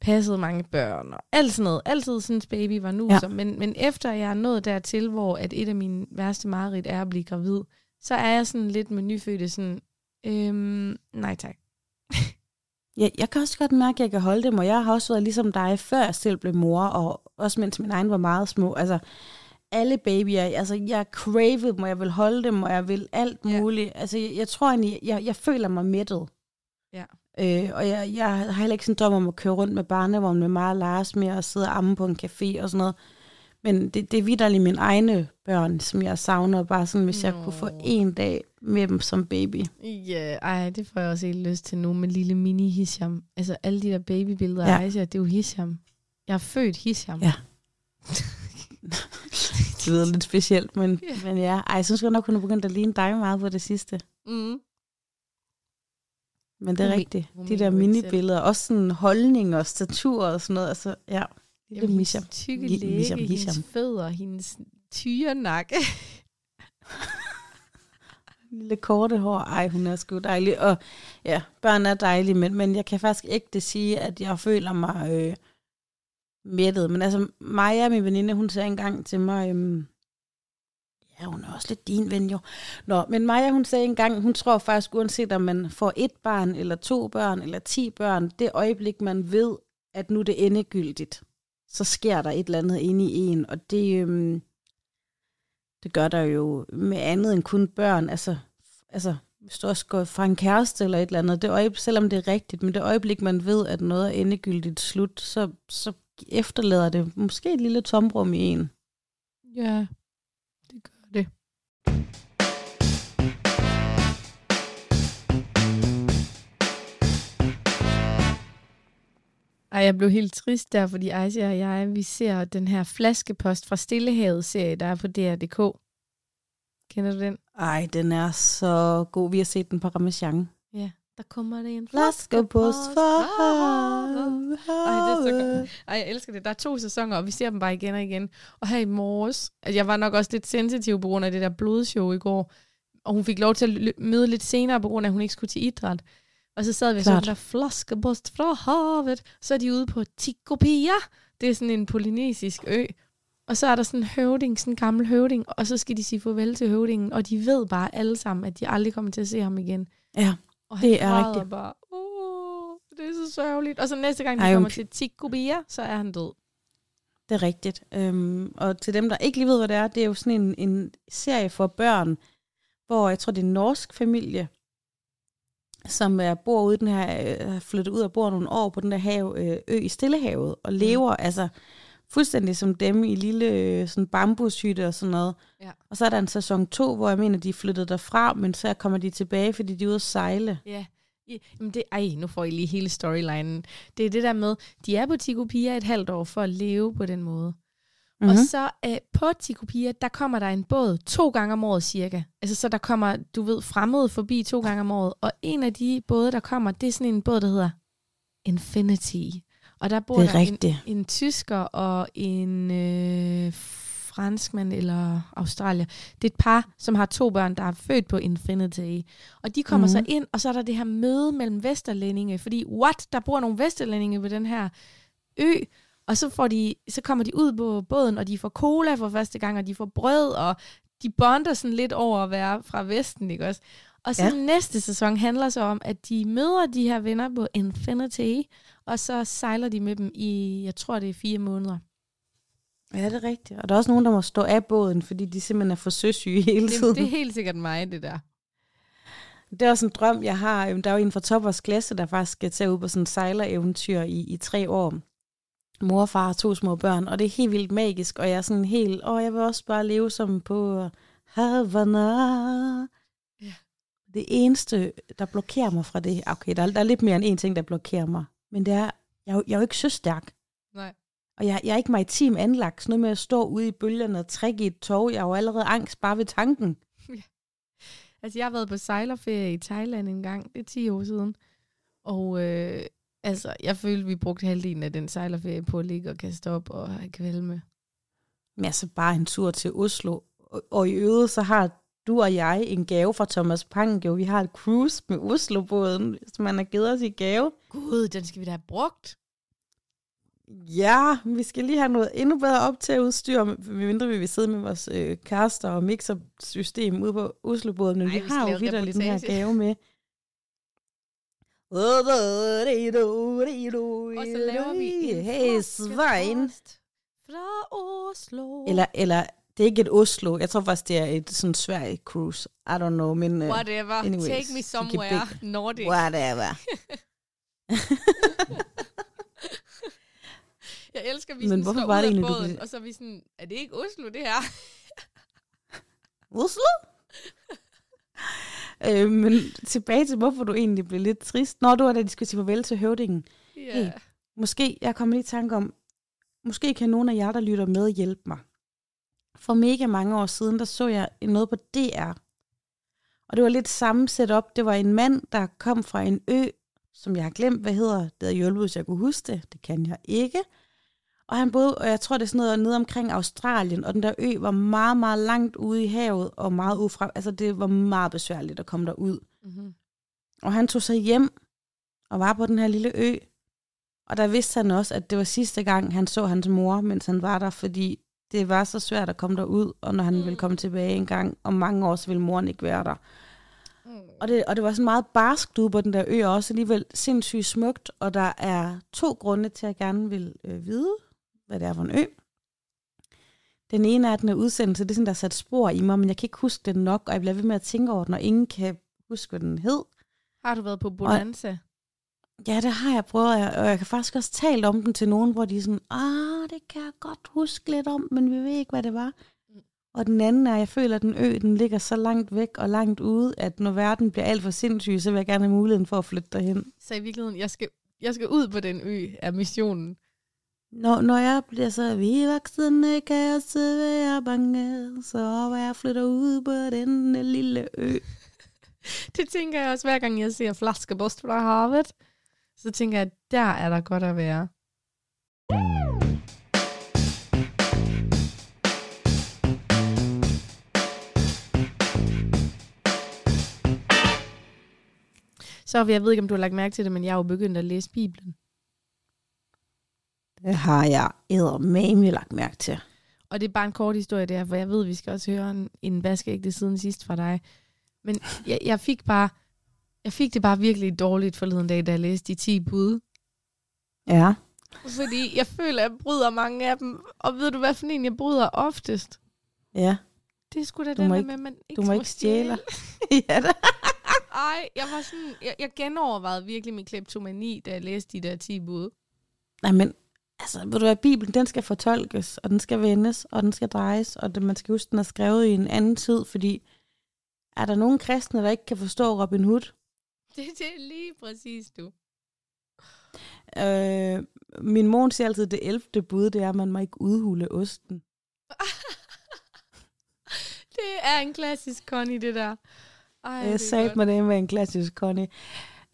passet mange børn, og alt sådan noget. Altid synes baby var nu. Ja. Men, men efter jeg er nået dertil, hvor at et af mine værste mareridt er at blive gravid, så er jeg sådan lidt med nyfødte sådan, øhm, nej tak. Jeg, jeg kan også godt mærke, at jeg kan holde dem, og jeg har også været ligesom dig, før jeg selv blev mor, og også mens min egen var meget små. Altså, alle babyer, altså, jeg cravede dem, og jeg vil holde dem, og jeg vil alt Ja. muligt. Altså, jeg, jeg tror egentlig, jeg, jeg føler mig mættet. Ja. Øh, og jeg, jeg har heller ikke sådan en drøm om at køre rundt med barnevogn med meget Lars med og sidde og amme på en café og sådan noget. Men det, det er vidderligt mine egne børn, som jeg savner. Bare sådan, hvis Nå. jeg kunne få en dag med dem som baby. Ja, ej, det får jeg også helt lyst til nu med lille mini Hisham. Altså alle de der babybilleder af Ja. Aisha, det er jo Hisham. Jeg er født Hisham. Ja. Det lyder lidt specielt, men, Ja. men ja. Ej, jeg synes godt nok, hun er begyndt at ligne dig meget på det sidste. Mm. Men det er Hun rigtigt. hun De der minibilleder, også sådan holdning og statur og sådan noget. Altså, ja. Lille Jamen, Misham. hendes tykke læge, Misham, hendes Hisham. fødder, hendes tyrenakke. Lille korte hår. Ej, hun er sgu dejlig. Og ja, børn er dejlige, men, men jeg kan faktisk ikke sige, at jeg føler mig øh, mættet. Men altså, Maja, min veninde, hun sagde engang til mig, øhm, ja, hun er også lidt din ven jo. Nå, men Maja, hun sagde engang, hun tror faktisk, uanset om man får et barn, eller to børn, eller ti børn, det øjeblik, man ved, at nu er det endegyldigt, så sker der et eller andet inde i en, og det, øhm, det gør der jo med andet end kun børn. Altså, altså hvis du også går fra en kæreste eller et eller andet, det øjeblik, selvom det er rigtigt, men det øjeblik, man ved, at noget er endegyldigt slut, så, så efterlader det måske et lille tomrum i en. ja, det gør det. Ej, jeg blev helt trist der, fordi Aisha og jeg, vi ser den her flaskepost fra Stillehavet-serie, der er på DR.dk. Kender du den? Ej, den er så god. Vi har set den på Ramachan. Ja. Der kommer det en Flaskepost for havet. Ej, det er så havet. godt. Ej, jeg elsker det. Der er to sæsoner, og vi ser dem bare igen og igen. Og her i morges, altså jeg var nok også lidt sensitiv på grund af det der blodshow i går, og hun fik lov til at møde lidt senere, på grund af, at hun ikke skulle til idræt. Og så sad vi og så Klart. den der flaskepost fra havet. Så er de ude på Tikopia. Det er sådan en polynesisk ø. Og så er der sådan en høvding, sådan en gammel høvding, og så skal de sige farvel til høvdingen, og de ved bare alle sammen, at de aldrig kommer til at se ham igen. Ja, Og han Det er rigtigt. bare, åh, det er så sørgeligt. Og så næste gang, de Ej, kommer til Tikopia, så er han død. det er rigtigt. Øhm, og til dem, der ikke lige ved, hvad det er, det er jo sådan en, en serie for børn, hvor jeg tror, det er en norsk familie, som er, bor ude den her, øh, har flyttet ud og bor nogle år på den der have, øh, ø i Stillehavet, og lever mm. altså fuldstændig som dem i lille øh, sådan bambushytte og sådan noget. Ja. Og så er der en sæson 2, hvor jeg mener, de er flyttet derfra, men så kommer de tilbage, fordi de er ude at sejle. Ja. I, jamen det, ej, nu får I lige hele storylinen. Det er det der med, de er på Tikopia et halvt år for at leve på den måde. Mm-hmm. Og så øh, på Tikopia, der kommer der en båd to gange om året cirka. Altså så der kommer, du ved, fremmede forbi to gange om året. Og en af de både, der kommer, det er sådan en båd, der hedder Infinity. Og der bor Det er der en, rigtigt. en tysker og en øh, franskmand eller australier. Det er et par, som har to børn, der er født på Infinity. Og de kommer mm. så ind, og så er der det her møde mellem vesterlændinge, fordi what, der bor nogle vesterlændinge ved den her ø, og så, får de, så kommer de ud på båden, og de får cola for første gang, og de får brød, og de bonder sådan lidt over at være fra Vesten, ikke også? Og så ja. næste sæson handler så om, at de møder de her venner på Infinity, og så sejler de med dem i, jeg tror det er fire måneder. Ja, det er rigtigt. Og der er også nogen, der må stå af båden, fordi de simpelthen er for søsyge hele tiden. Det, det er helt sikkert mig, det der. Det er også en drøm, jeg har. Der er jo en fra Toppers klasse, der faktisk skal tage ud på sådan en sejlereventyr i, i tre år. Mor og far og to små børn, og det er helt vildt magisk, og jeg er sådan helt, åh, jeg vil også bare leve som på Havana. Det eneste, der blokerer mig fra det, okay, der, der er lidt mere end en ting, der blokerer mig, men det er, jeg, jeg er jo ikke så stærk. Nej. Og jeg, jeg er ikke maritim anlagt. Sådan noget med at stå ude i bølgerne og trække i et tog. Jeg er jo allerede angst bare ved tanken. Ja. Altså, jeg har været på sejlerferie i Thailand en gang. Det er 10 år siden. Og øh, altså, jeg følte, vi brugte halvdelen af den sejlerferie på at ligge og kaste op og have kvalme. Men altså, bare en tur til Oslo. Og, og i øvrigt, så har du og jeg en gave fra Thomas Pangev. Vi har et cruise med Oslo-båden, som man har givet os i gave. Gud, den skal vi da have brugt. Ja, vi skal lige have noget endnu bedre op til at udstyre, medmindre vi vil sidde med vores øh, kaster og mixersystem ude på Oslobåden, men Ej, vi, vi har jo vidderligt den her gave med. Og så laver vi en hey, Svein. Fra Oslo. Eller, eller det er ikke et Oslo. Jeg tror faktisk, det er et sådan Sverige cruise. I don't know, men... Uh, Whatever. Anyways, Take me somewhere. Nordic. Whatever. Jeg elsker, at vi Men hvorfor var det egentlig, båden, du... og så er vi sådan, er det ikke Oslo, det her? Oslo? øh, men tilbage til, hvorfor du egentlig blev lidt trist. Når du var da de skulle sige farvel til høvdingen. Yeah. Hey, måske, jeg kommer lige i tanke om, måske kan nogen af jer, der lytter med, hjælpe mig. For mega mange år siden, der så jeg noget på DR. Og det var lidt samme setup. Det var en mand, der kom fra en ø, som jeg har glemt, hvad hedder. Det havde hjulpet, hvis jeg kunne huske det. Det kan jeg ikke. Og han boede, og jeg tror, det er sådan noget nede omkring Australien, og den der ø var meget, meget langt ude i havet, og meget ufra, altså det var meget besværligt at komme derud. Mm-hmm. Og han tog sig hjem, og var på den her lille ø, og der vidste han også, at det var sidste gang, han så hans mor, mens han var der, fordi det var så svært at komme derud, og når han mm. ville komme tilbage en gang, om mange år, så ville moren ikke være der. Mm. Og, det, og det var sådan meget barskt ude på den der ø, og også alligevel sindssygt smukt, og der er to grunde til, at jeg gerne vil øh, vide, hvad det er for en ø. Den ene er, at den er udsendelse, det er sådan, der er sat spor i mig, men jeg kan ikke huske den nok, og jeg bliver ved med at tænke over den, når ingen kan huske, hvad den hed. Har du været på Bonanza? Og, ja, det har jeg prøvet, og jeg kan faktisk også tale om den til nogen, hvor de er sådan, ah, det kan jeg godt huske lidt om, men vi ved ikke, hvad det var. Mm. Og den anden er, at jeg føler, at den ø, den ligger så langt væk og langt ude, at når verden bliver alt for sindssyg, så vil jeg gerne have muligheden for at flytte derhen. Så i virkeligheden, jeg skal, jeg skal ud på den ø, er missionen. Når, når jeg bliver så vi voksne, kan jeg så være bange, så jeg flytter ud på den lille ø. det tænker jeg også, hver gang jeg ser flaskebost fra havet. Så tænker jeg, der er der godt at være. Så jeg ved ikke, om du har lagt mærke til det, men jeg har jo begyndt at læse Bibelen. Det har jeg eddermame lagt mærke til. Og det er bare en kort historie der, for jeg ved, at vi skal også høre en, en vaskeægte siden sidst fra dig. Men jeg, jeg fik bare, jeg fik det bare virkelig dårligt forleden dag, da jeg læste de 10 bud. Ja. Fordi jeg føler, at jeg bryder mange af dem. Og ved du, hvad for en jeg bryder oftest? Ja. Det er sgu da du den ikke, med, man ikke Du må ikke stjæle. ja da. Ej, jeg var sådan, jeg, jeg genovervejede virkelig min kleptomani, da jeg læste de der 10 bud. Nej, men Altså, ved du hvad, Bibelen, den skal fortolkes, og den skal vendes, og den skal drejes, og det, man skal huske, den er skrevet i en anden tid, fordi er der nogen kristne, der ikke kan forstå Robin Hood? Det, det er lige præcis du. Øh, min mor siger altid, at det 11. bud, det er, at man må ikke udhule osten. det er en klassisk Connie, det der. Ej, jeg sagde mig det med en klassisk Connie.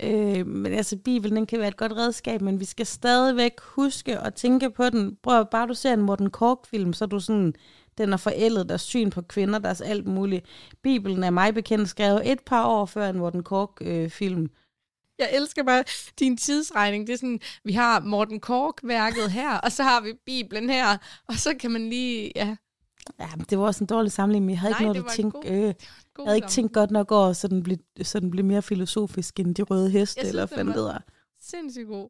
Øh, men altså, Bibelen den kan være et godt redskab, men vi skal stadigvæk huske at tænke på den. Prøv bare du ser en Morten Kork-film, så er du sådan, den er forældet, deres syn på kvinder, deres alt muligt. Bibelen er mig bekendt skrevet et par år før en Morten Kork-film. Øh, jeg elsker bare din tidsregning. Det er sådan, vi har Morten Kork-værket her, og så har vi Bibelen her, og så kan man lige, ja. Ja, men det var også en dårlig samling, men jeg havde Nej, ikke noget at tænke. Øh, jeg havde ikke tænkt godt nok over, så den blev, så den blev mere filosofisk end de røde heste, jeg eller hvad det var. Sindssygt god.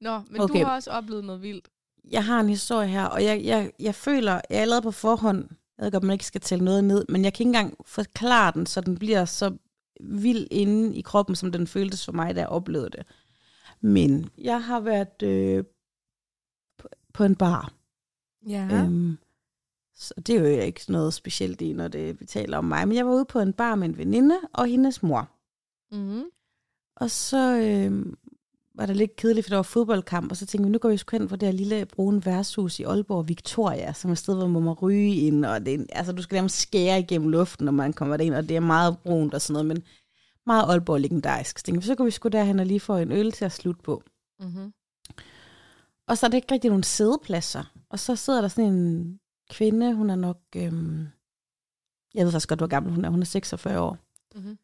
Nå, men okay. du har også oplevet noget vildt. Jeg har en historie her, og jeg, jeg, jeg føler, jeg er allerede på forhånd, jeg ved godt, man ikke skal tælle noget ned, men jeg kan ikke engang forklare den, så den bliver så vild inde i kroppen, som den føltes for mig, da jeg oplevede det. Men jeg har været øh, på, på en bar. Ja. Øhm, så det er jo ikke noget specielt i, når det, vi taler om mig. Men jeg var ude på en bar med en veninde og hendes mor. Mm. Og så øh, var det lidt kedeligt, for der var fodboldkamp, og så tænkte vi, nu går vi sgu hen for det her lille brune værtshus i Aalborg, Victoria, som er et sted, hvor man må ryge ind, og det, altså, du skal nærmest skære igennem luften, når man kommer derind, og det er meget brunt og sådan noget, men meget Aalborg legendarisk. Så tænkte vi, så går vi sgu derhen og lige få en øl til at slutte på. Mm-hmm. Og så er der ikke rigtig nogen sædepladser, og så sidder der sådan en kvinde, hun er nok, øhm, jeg ved faktisk godt, hvor gammel hun er, hun er 46 år. Mm-hmm.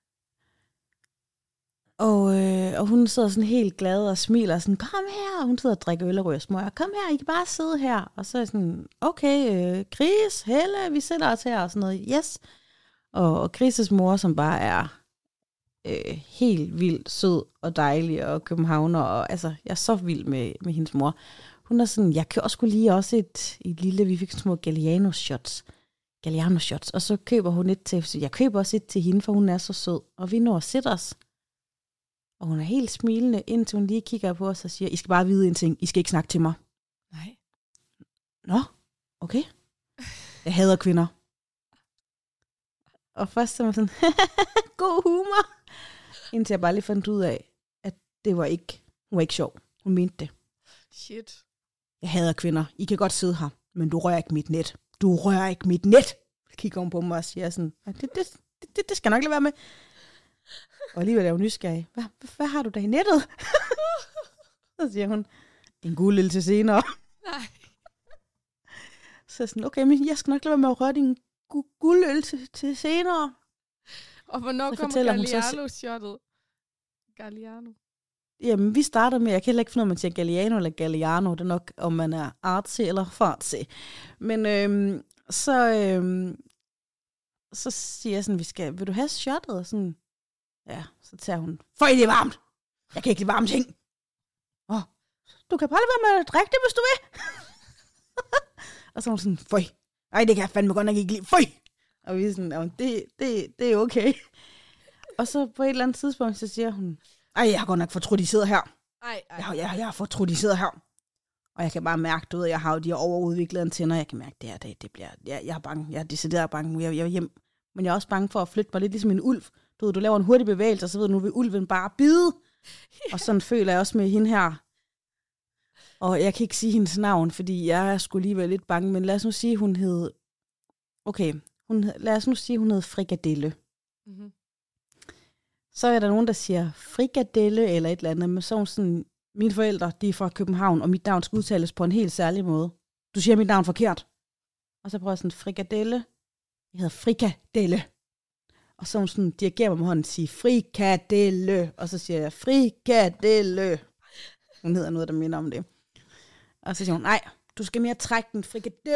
Og, øh, og hun sidder sådan helt glad og smiler sådan, kom her, og hun sidder og drikker øl og ryger smøger, kom her, I kan bare sidde her. Og så er jeg sådan, okay, øh, Chris, Helle, vi sætter os her og sådan noget, yes. Og, og Chris' mor, som bare er øh, helt vildt sød og dejlig og københavner, og altså, jeg er så vild med, med hendes mor. Hun er sådan, jeg kan også lige også et, et lille, vi fik små Galliano shots. Galliano shots. Og så køber hun et til, jeg køber også et til hende, for hun er så sød. Og vi når at sætte os. Og hun er helt smilende, indtil hun lige kigger på os og siger, I skal bare vide en ting, I skal ikke snakke til mig. Nej. Nå, okay. Jeg hader kvinder. Og først så var sådan, god humor. Indtil jeg bare lige fandt ud af, at det var ikke, hun var ikke sjov. Hun mente det. Shit. Jeg hader kvinder. I kan godt sidde her, men du rører ikke mit net. Du rører ikke mit net. Kigger hun på mig og siger sådan, det, det, det, det skal nok lade være med. Og alligevel er hun nysgerrig. Hvad, hvad, har du da i nettet? så siger hun, en guld til senere. Nej. Så sådan, okay, men jeg skal nok lade være med at røre din gu- guldøl til, til senere. Og hvornår så kommer Galliano-shottet? Galliano. Jamen, vi starter med, jeg kan heller ikke finde ud af, om man siger Galliano eller Galliano. Det er nok, om man er artsy eller fartsy. Men øhm, så, øhm, så siger jeg sådan, vi skal, vil du have shottet? Sådan, ja, så tager hun, for det er varmt. Jeg kan ikke lide varme ting. Åh, du kan bare lade være med at drikke det, hvis du vil. og så er hun sådan, føj. Nej, det kan jeg fandme godt nok ikke lide. Føj. Og vi er sådan, det, det, det er okay. og så på et eller andet tidspunkt, så siger hun, ej, jeg har godt nok fortrudt, de sidder her. Ej, ej. Jeg, jeg, jeg har fortrudt, de sidder her. Og jeg kan bare mærke, du ved, jeg har jo de her overudviklede antenner. Jeg kan mærke, det her, det, det bliver, jeg, jeg er bange. Jeg er decideret bange. Jeg, jeg er hjem. Men jeg er også bange for at flytte mig lidt ligesom en ulv. Du ved, du laver en hurtig bevægelse, og så ved du, nu vil ulven bare bide. Ja. Og sådan føler jeg også med hende her. Og jeg kan ikke sige hendes navn, fordi jeg er skulle lige være lidt bange, men lad os nu sige, hun hed... Okay, hun, lad os nu sige, hun hed Frikadelle. Mm-hmm så er der nogen, der siger frikadelle eller et eller andet, men så sådan, mine forældre, de er fra København, og mit navn skal udtales på en helt særlig måde. Du siger mit navn forkert. Og så prøver jeg sådan, frikadelle. Jeg hedder frikadelle. Og så hun sådan dirigerer mig med hånden og siger, frikadelle. Og så siger jeg, frikadelle. Hun hedder noget, der minder om det. Og så siger hun, nej, du skal mere trække den frikadelle.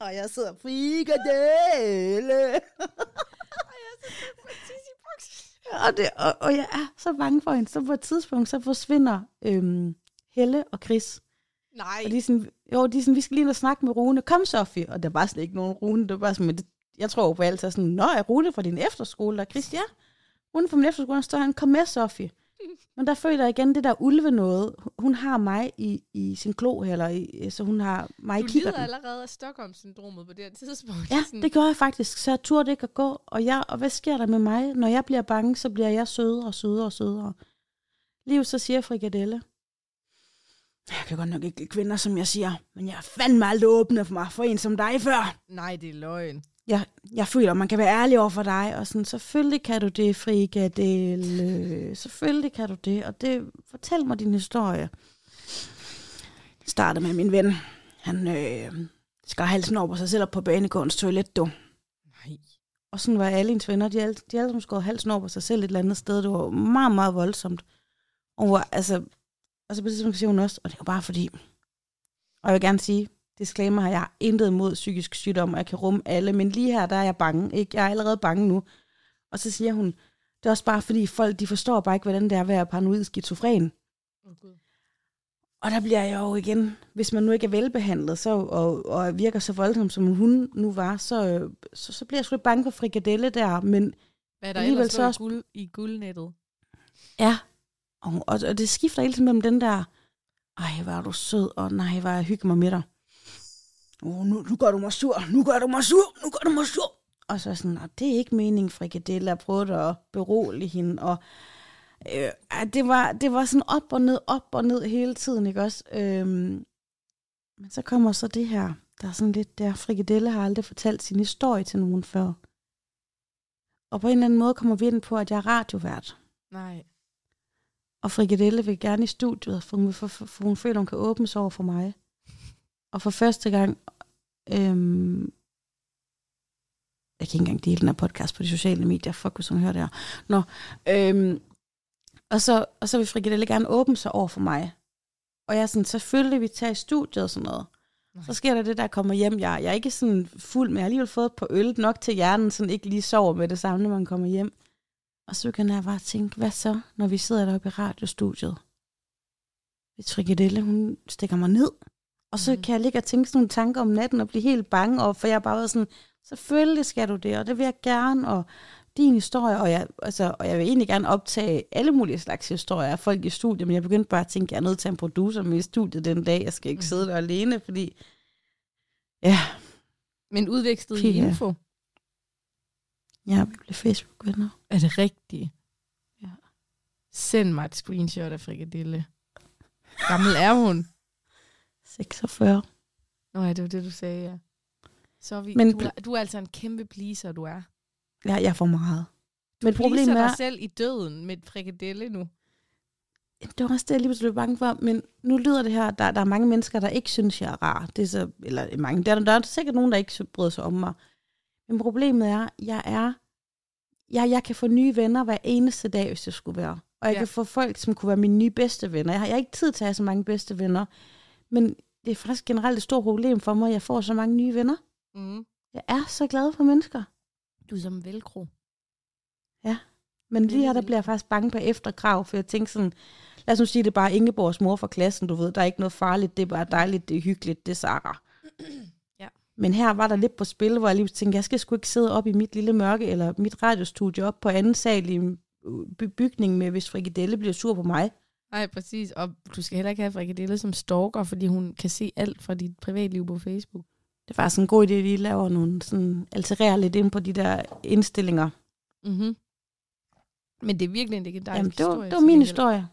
og jeg sidder, frikadelle. og, det, og, og jeg er så bange for hende. Så på et tidspunkt, så forsvinder øhm, Helle og Chris. Nej. Og de er sådan, jo, de er sådan, vi skal lige ind og snakke med Rune. Kom, Sofie. Og der var slet ikke nogen Rune. Det var bare sådan, jeg tror på alt, så sådan, Nå, er Rune fra din efterskole? Der Chris, ja. Rune fra min efterskole, står han, kom med, Sofie. Men der føler jeg igen det der ulve noget. Hun har mig i, i sin klo, eller i, så hun har mig du i kigger Du lider allerede af Stockholm-syndromet på det her tidspunkt. Ja, sådan. det gør jeg faktisk. Så jeg turde ikke at gå. Og, jeg, og hvad sker der med mig? Når jeg bliver bange, så bliver jeg sødere og sødere og sødere. Liv så siger frikadelle. Jeg kan godt nok ikke kvinder, som jeg siger, men jeg er fandme aldrig åbnet for mig for en som dig før. Nej, det er løgn. Jeg, jeg føler, man kan være ærlig over for dig, og sådan, selvfølgelig kan du det, frikadelle, selvfølgelig kan du det, og det, fortæl mig din historie. Startede med min ven, han øh, skar halsen over sig selv op på banegårdens toilet, du. Nej. Og sådan var alle ens venner, de alle, de alle skåret halsen over sig selv et eller andet sted, det var meget, meget voldsomt. Og altså, og så på det tidspunkt siger hun også, og det var bare fordi, og jeg vil gerne sige, disclaimer, jeg har intet imod psykisk sygdom, og jeg kan rumme alle, men lige her, der er jeg bange. Ikke? Jeg er allerede bange nu. Og så siger hun, det er også bare fordi folk, de forstår bare ikke, hvordan det er at være paranoid skizofren. Gud. Og der bliver jeg jo igen, hvis man nu ikke er velbehandlet, så, og, og virker så voldsom, som hun nu var, så, så, så bliver jeg sgu lidt bange for frikadelle der, men Hvad er der Alligevel så også- i, guld, i guldnettet? ja, og, og, og det skifter hele tiden mellem den der, ej, hvor er du sød, og nej, hvor jeg hygger mig med dig. Oh, nu, nu gør du mig sur, nu gør du mig sur, nu gør du mig sur. Og så er jeg sådan, "Nå, det er ikke meningen, frikadelle, at prøve at berolige hende, og øh, det, var, det var sådan op og ned, op og ned hele tiden, ikke også? Øhm, men så kommer så det her, der er sådan lidt, der frikadelle har aldrig fortalt sin historie til nogen før. Og på en eller anden måde kommer vi ind på, at jeg er radiovært. Nej. Og Frikadelle vil gerne i studiet, for hun, for, for hun føler, hun kan åbne sig over for mig. Og for første gang, øhm, jeg kan ikke engang dele den her podcast på de sociale medier, fuck hvis hun hører det her. Nå, øhm, og, så, og så vil Frikadelle gerne åbne sig over for mig. Og jeg er sådan, selvfølgelig vi tager i studiet og sådan noget. Nej. Så sker der det, der kommer hjem. Jeg, jeg er ikke sådan fuld, men jeg har alligevel fået på øl nok til hjernen, sådan ikke lige sover med det samme, når man kommer hjem. Og så kan jeg bare tænke, hvad så, når vi sidder deroppe i radiostudiet? Hvis Frikadelle, hun stikker mig ned. Og så Mhm. kan jeg ligge og tænke sådan nogle tanker om natten og blive helt bange, og for jeg har bare været sådan, selvfølgelig skal du det, og det vil jeg gerne, og din historie, og jeg, altså, og jeg vil egentlig gerne optage alle mulige slags historier af folk i studiet, men jeg begyndte bare at tænke, at jeg er nødt til en producer med i studiet den dag, jeg skal ikke Mhm. sidde der alene, fordi, ja, Men udvekslet i info. ja vi blev Facebook-venner. Er det rigtigt? Ja. Send mig et screenshot af frikadelle. Gammel er hun? 46. Nå ja, det var det, du sagde, ja. Så vi, Men du, er, du er altså en kæmpe pleaser, du er. Ja, jeg får meget. Du Men problemet er, dig selv i døden med et frikadelle nu. det var også det, jeg lige blev bange for, men nu lyder det her, der, der er mange mennesker, der ikke synes, jeg er rar. Det er så, eller mange, der, der er sikkert nogen, der ikke bryder sig om mig. Men problemet er, jeg er, jeg, jeg kan få nye venner hver eneste dag, hvis det skulle være. Og jeg ja. kan få folk, som kunne være mine nye bedste venner. Jeg har, jeg har ikke tid til at have så mange bedste venner, men det er faktisk generelt et stort problem for mig, at jeg får så mange nye venner. Mm. Jeg er så glad for mennesker. Du er som velcro. Men lige her, der bliver jeg faktisk bange på efterkrav, for jeg tænker sådan, lad os nu sige, det er bare Ingeborgs mor fra klassen, du ved, der er ikke noget farligt, det er bare dejligt, det er hyggeligt, det er Sarah. Ja. Men her var der lidt på spil, hvor jeg lige tænkte, jeg skal sgu ikke sidde op i mit lille mørke, eller mit radiostudie op på anden sal i en by- bygning med, hvis Frikadelle bliver sur på mig. Nej, præcis. Og du skal heller ikke have frikadelle som stalker, fordi hun kan se alt fra dit privatliv på Facebook. Det var sådan en god idé, at I laver nogle sådan, altererer lidt ind på de der indstillinger. Mm-hmm. Men det er virkelig en legendarisk Jamen, det var, historie. det var min historie.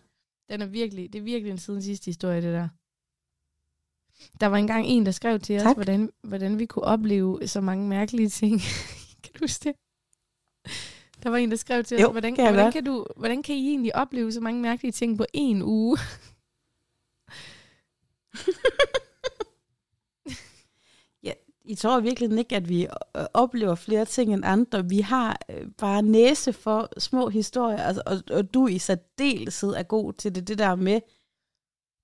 Den er virkelig, det er virkelig en siden sidste historie, det der. Der var engang en, der skrev til os, Tak. hvordan, hvordan vi kunne opleve så mange mærkelige ting. kan du huske det? Der var en, der skrev til os, Jo, hvordan, kan hvordan, godt. kan du, hvordan kan I egentlig opleve så mange mærkelige ting på en uge? I tror virkelig ikke, at vi øh, oplever flere ting end andre. Vi har øh, bare næse for små historier, altså, og, og du i særdeleshed er god til det, det der med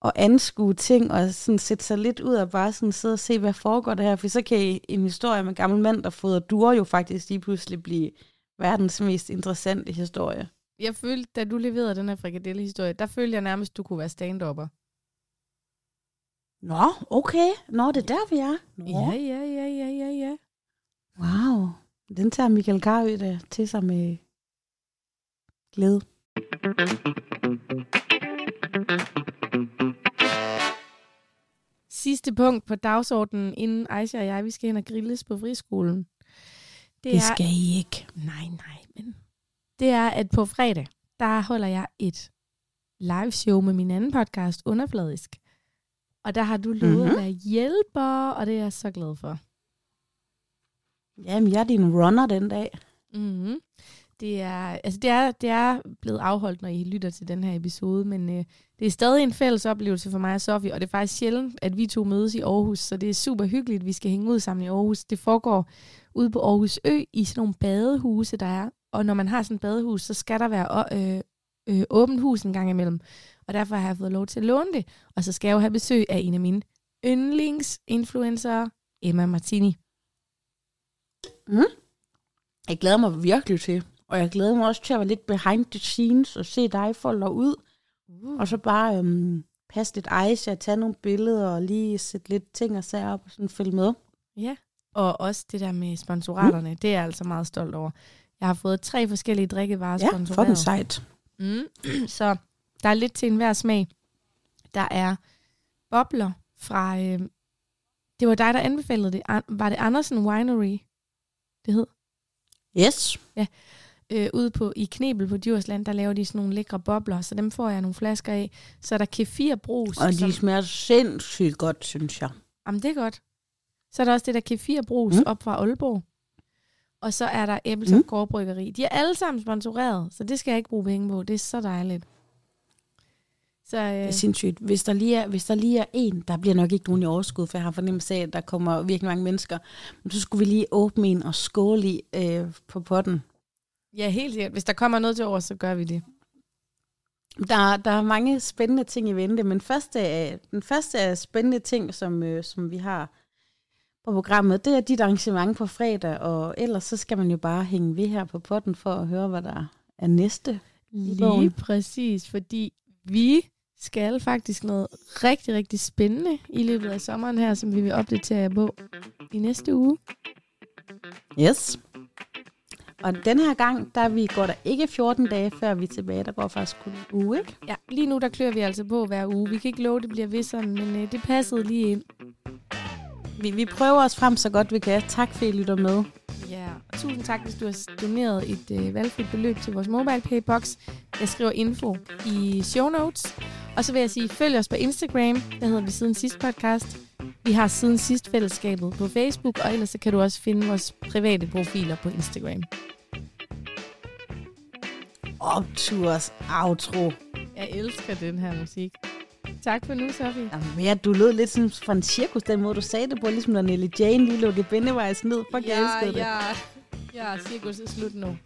at anskue ting og sådan sætte sig lidt ud og bare sådan sidde og se, hvad foregår der her. For så kan I- en historie med en gammel mand, der fodrer duer, jo faktisk lige pludselig blive verdens mest interessante historie. Jeg følte, da du leverede den her frikadelle-historie, der følte jeg nærmest, du kunne være stand-upper. Nå, okay. Nå, det er der, vi er. Nå. Ja, ja, ja, ja, ja, ja. Wow. Den tager Michael Carøe der til sig med glæde. Sidste punkt på dagsordenen, inden Aisha og jeg, vi skal hen og grilles på friskolen. Det, Det er, skal I ikke. Nej, nej, men det er, at på fredag, der holder jeg et live show med min anden podcast, Underfladisk. Og der har du lovet mm-hmm. Mhm. at være hjælper, og det er jeg så glad for. Jamen, jeg er din runner den dag. Mm-hmm. Det er, altså det, er, det er blevet afholdt, når I lytter til den her episode, men øh, det er stadig en fælles oplevelse for mig og Sofie, og det er faktisk sjældent, at vi to mødes i Aarhus, så det er super hyggeligt, at vi skal hænge ud sammen i Aarhus. Det foregår ude på Aarhus Ø i sådan nogle badehuse, der er, og når man har sådan et badehus, så skal der være øh, øh, åbent hus en gang imellem, og derfor har jeg fået lov til at låne det, og så skal jeg jo have besøg af en af mine yndlingsinfluencer, Emma Martini. Mm. Jeg glæder mig virkelig til. Og jeg glæder mig også til at være lidt behind the scenes og se dig folde ud. Uh. Og så bare øhm, passe lidt ice og tage nogle billeder og lige sætte lidt ting og sager op og sådan følge med. Ja, og også det der med sponsoraterne, mm. det er jeg altså meget stolt over. Jeg har fået tre forskellige drikkevarer ja, sponsoreret. Ja, for den sejt. Mm. så der er lidt til enhver smag. Der er bobler fra... Øh, det var dig, der anbefalede det. Var det Andersen Winery, det hed? Yes. Ja. Øh, ude på, i Knebel på Djursland, der laver de sådan nogle lækre bobler, så dem får jeg nogle flasker af. Så er der kefir brus. Og de som, smager sindssygt godt, synes jeg. Jamen, det er godt. Så er der også det der kefir brus mm. op fra Aalborg. Og så er der Æbeltoft mm. Gårdbryggeri. De er alle sammen sponsoreret, så det skal jeg ikke bruge penge på. Det er så dejligt. Så, øh... Det er sindssygt. Hvis der, lige er, hvis der lige er en, der bliver nok ikke nogen i overskud, for jeg har fornemmelse af, at der kommer virkelig mange mennesker, men så skulle vi lige åbne en og skåle i øh, på potten. Ja, helt sikkert. Hvis der kommer noget til over, så gør vi det. Der, der er mange spændende ting i vente, men første, den første spændende ting, som, øh, som vi har på programmet, det er dit arrangement på fredag, og ellers så skal man jo bare hænge ved her på potten for at høre, hvad der er næste. Lige præcis, fordi vi skal faktisk noget rigtig, rigtig spændende i løbet af sommeren her, som vi vil opdatere jer på i næste uge. Yes. Og den her gang, der vi, går der ikke 14 dage, før vi er tilbage. Der går faktisk kun en uge, ikke? Ja, lige nu der klør vi altså på hver uge. Vi kan ikke love, det bliver ved sådan, men øh, det passede lige ind. Vi, vi prøver os frem så godt vi kan. Tak for, at I lytter med. Ja, tusind tak, hvis du har doneret et øh, valgfrit beløb til vores mobile paybox. Jeg skriver info i show notes. Og så vil jeg sige, følg os på Instagram. Der hedder vi Siden Sidst Podcast. Vi har Siden Sidst fællesskabet på Facebook, og ellers så kan du også finde vores private profiler på Instagram. Opturs outro. Jeg elsker den her musik. Tak for nu, Sofie. Jamen, ja, du lød lidt som fra en cirkus, den måde, du sagde det på, ligesom når Nelly Jane lige lukkede Pennywise ned. Fuck, ja, jeg elskede ja. det. Ja, ja, cirkus er slut nu.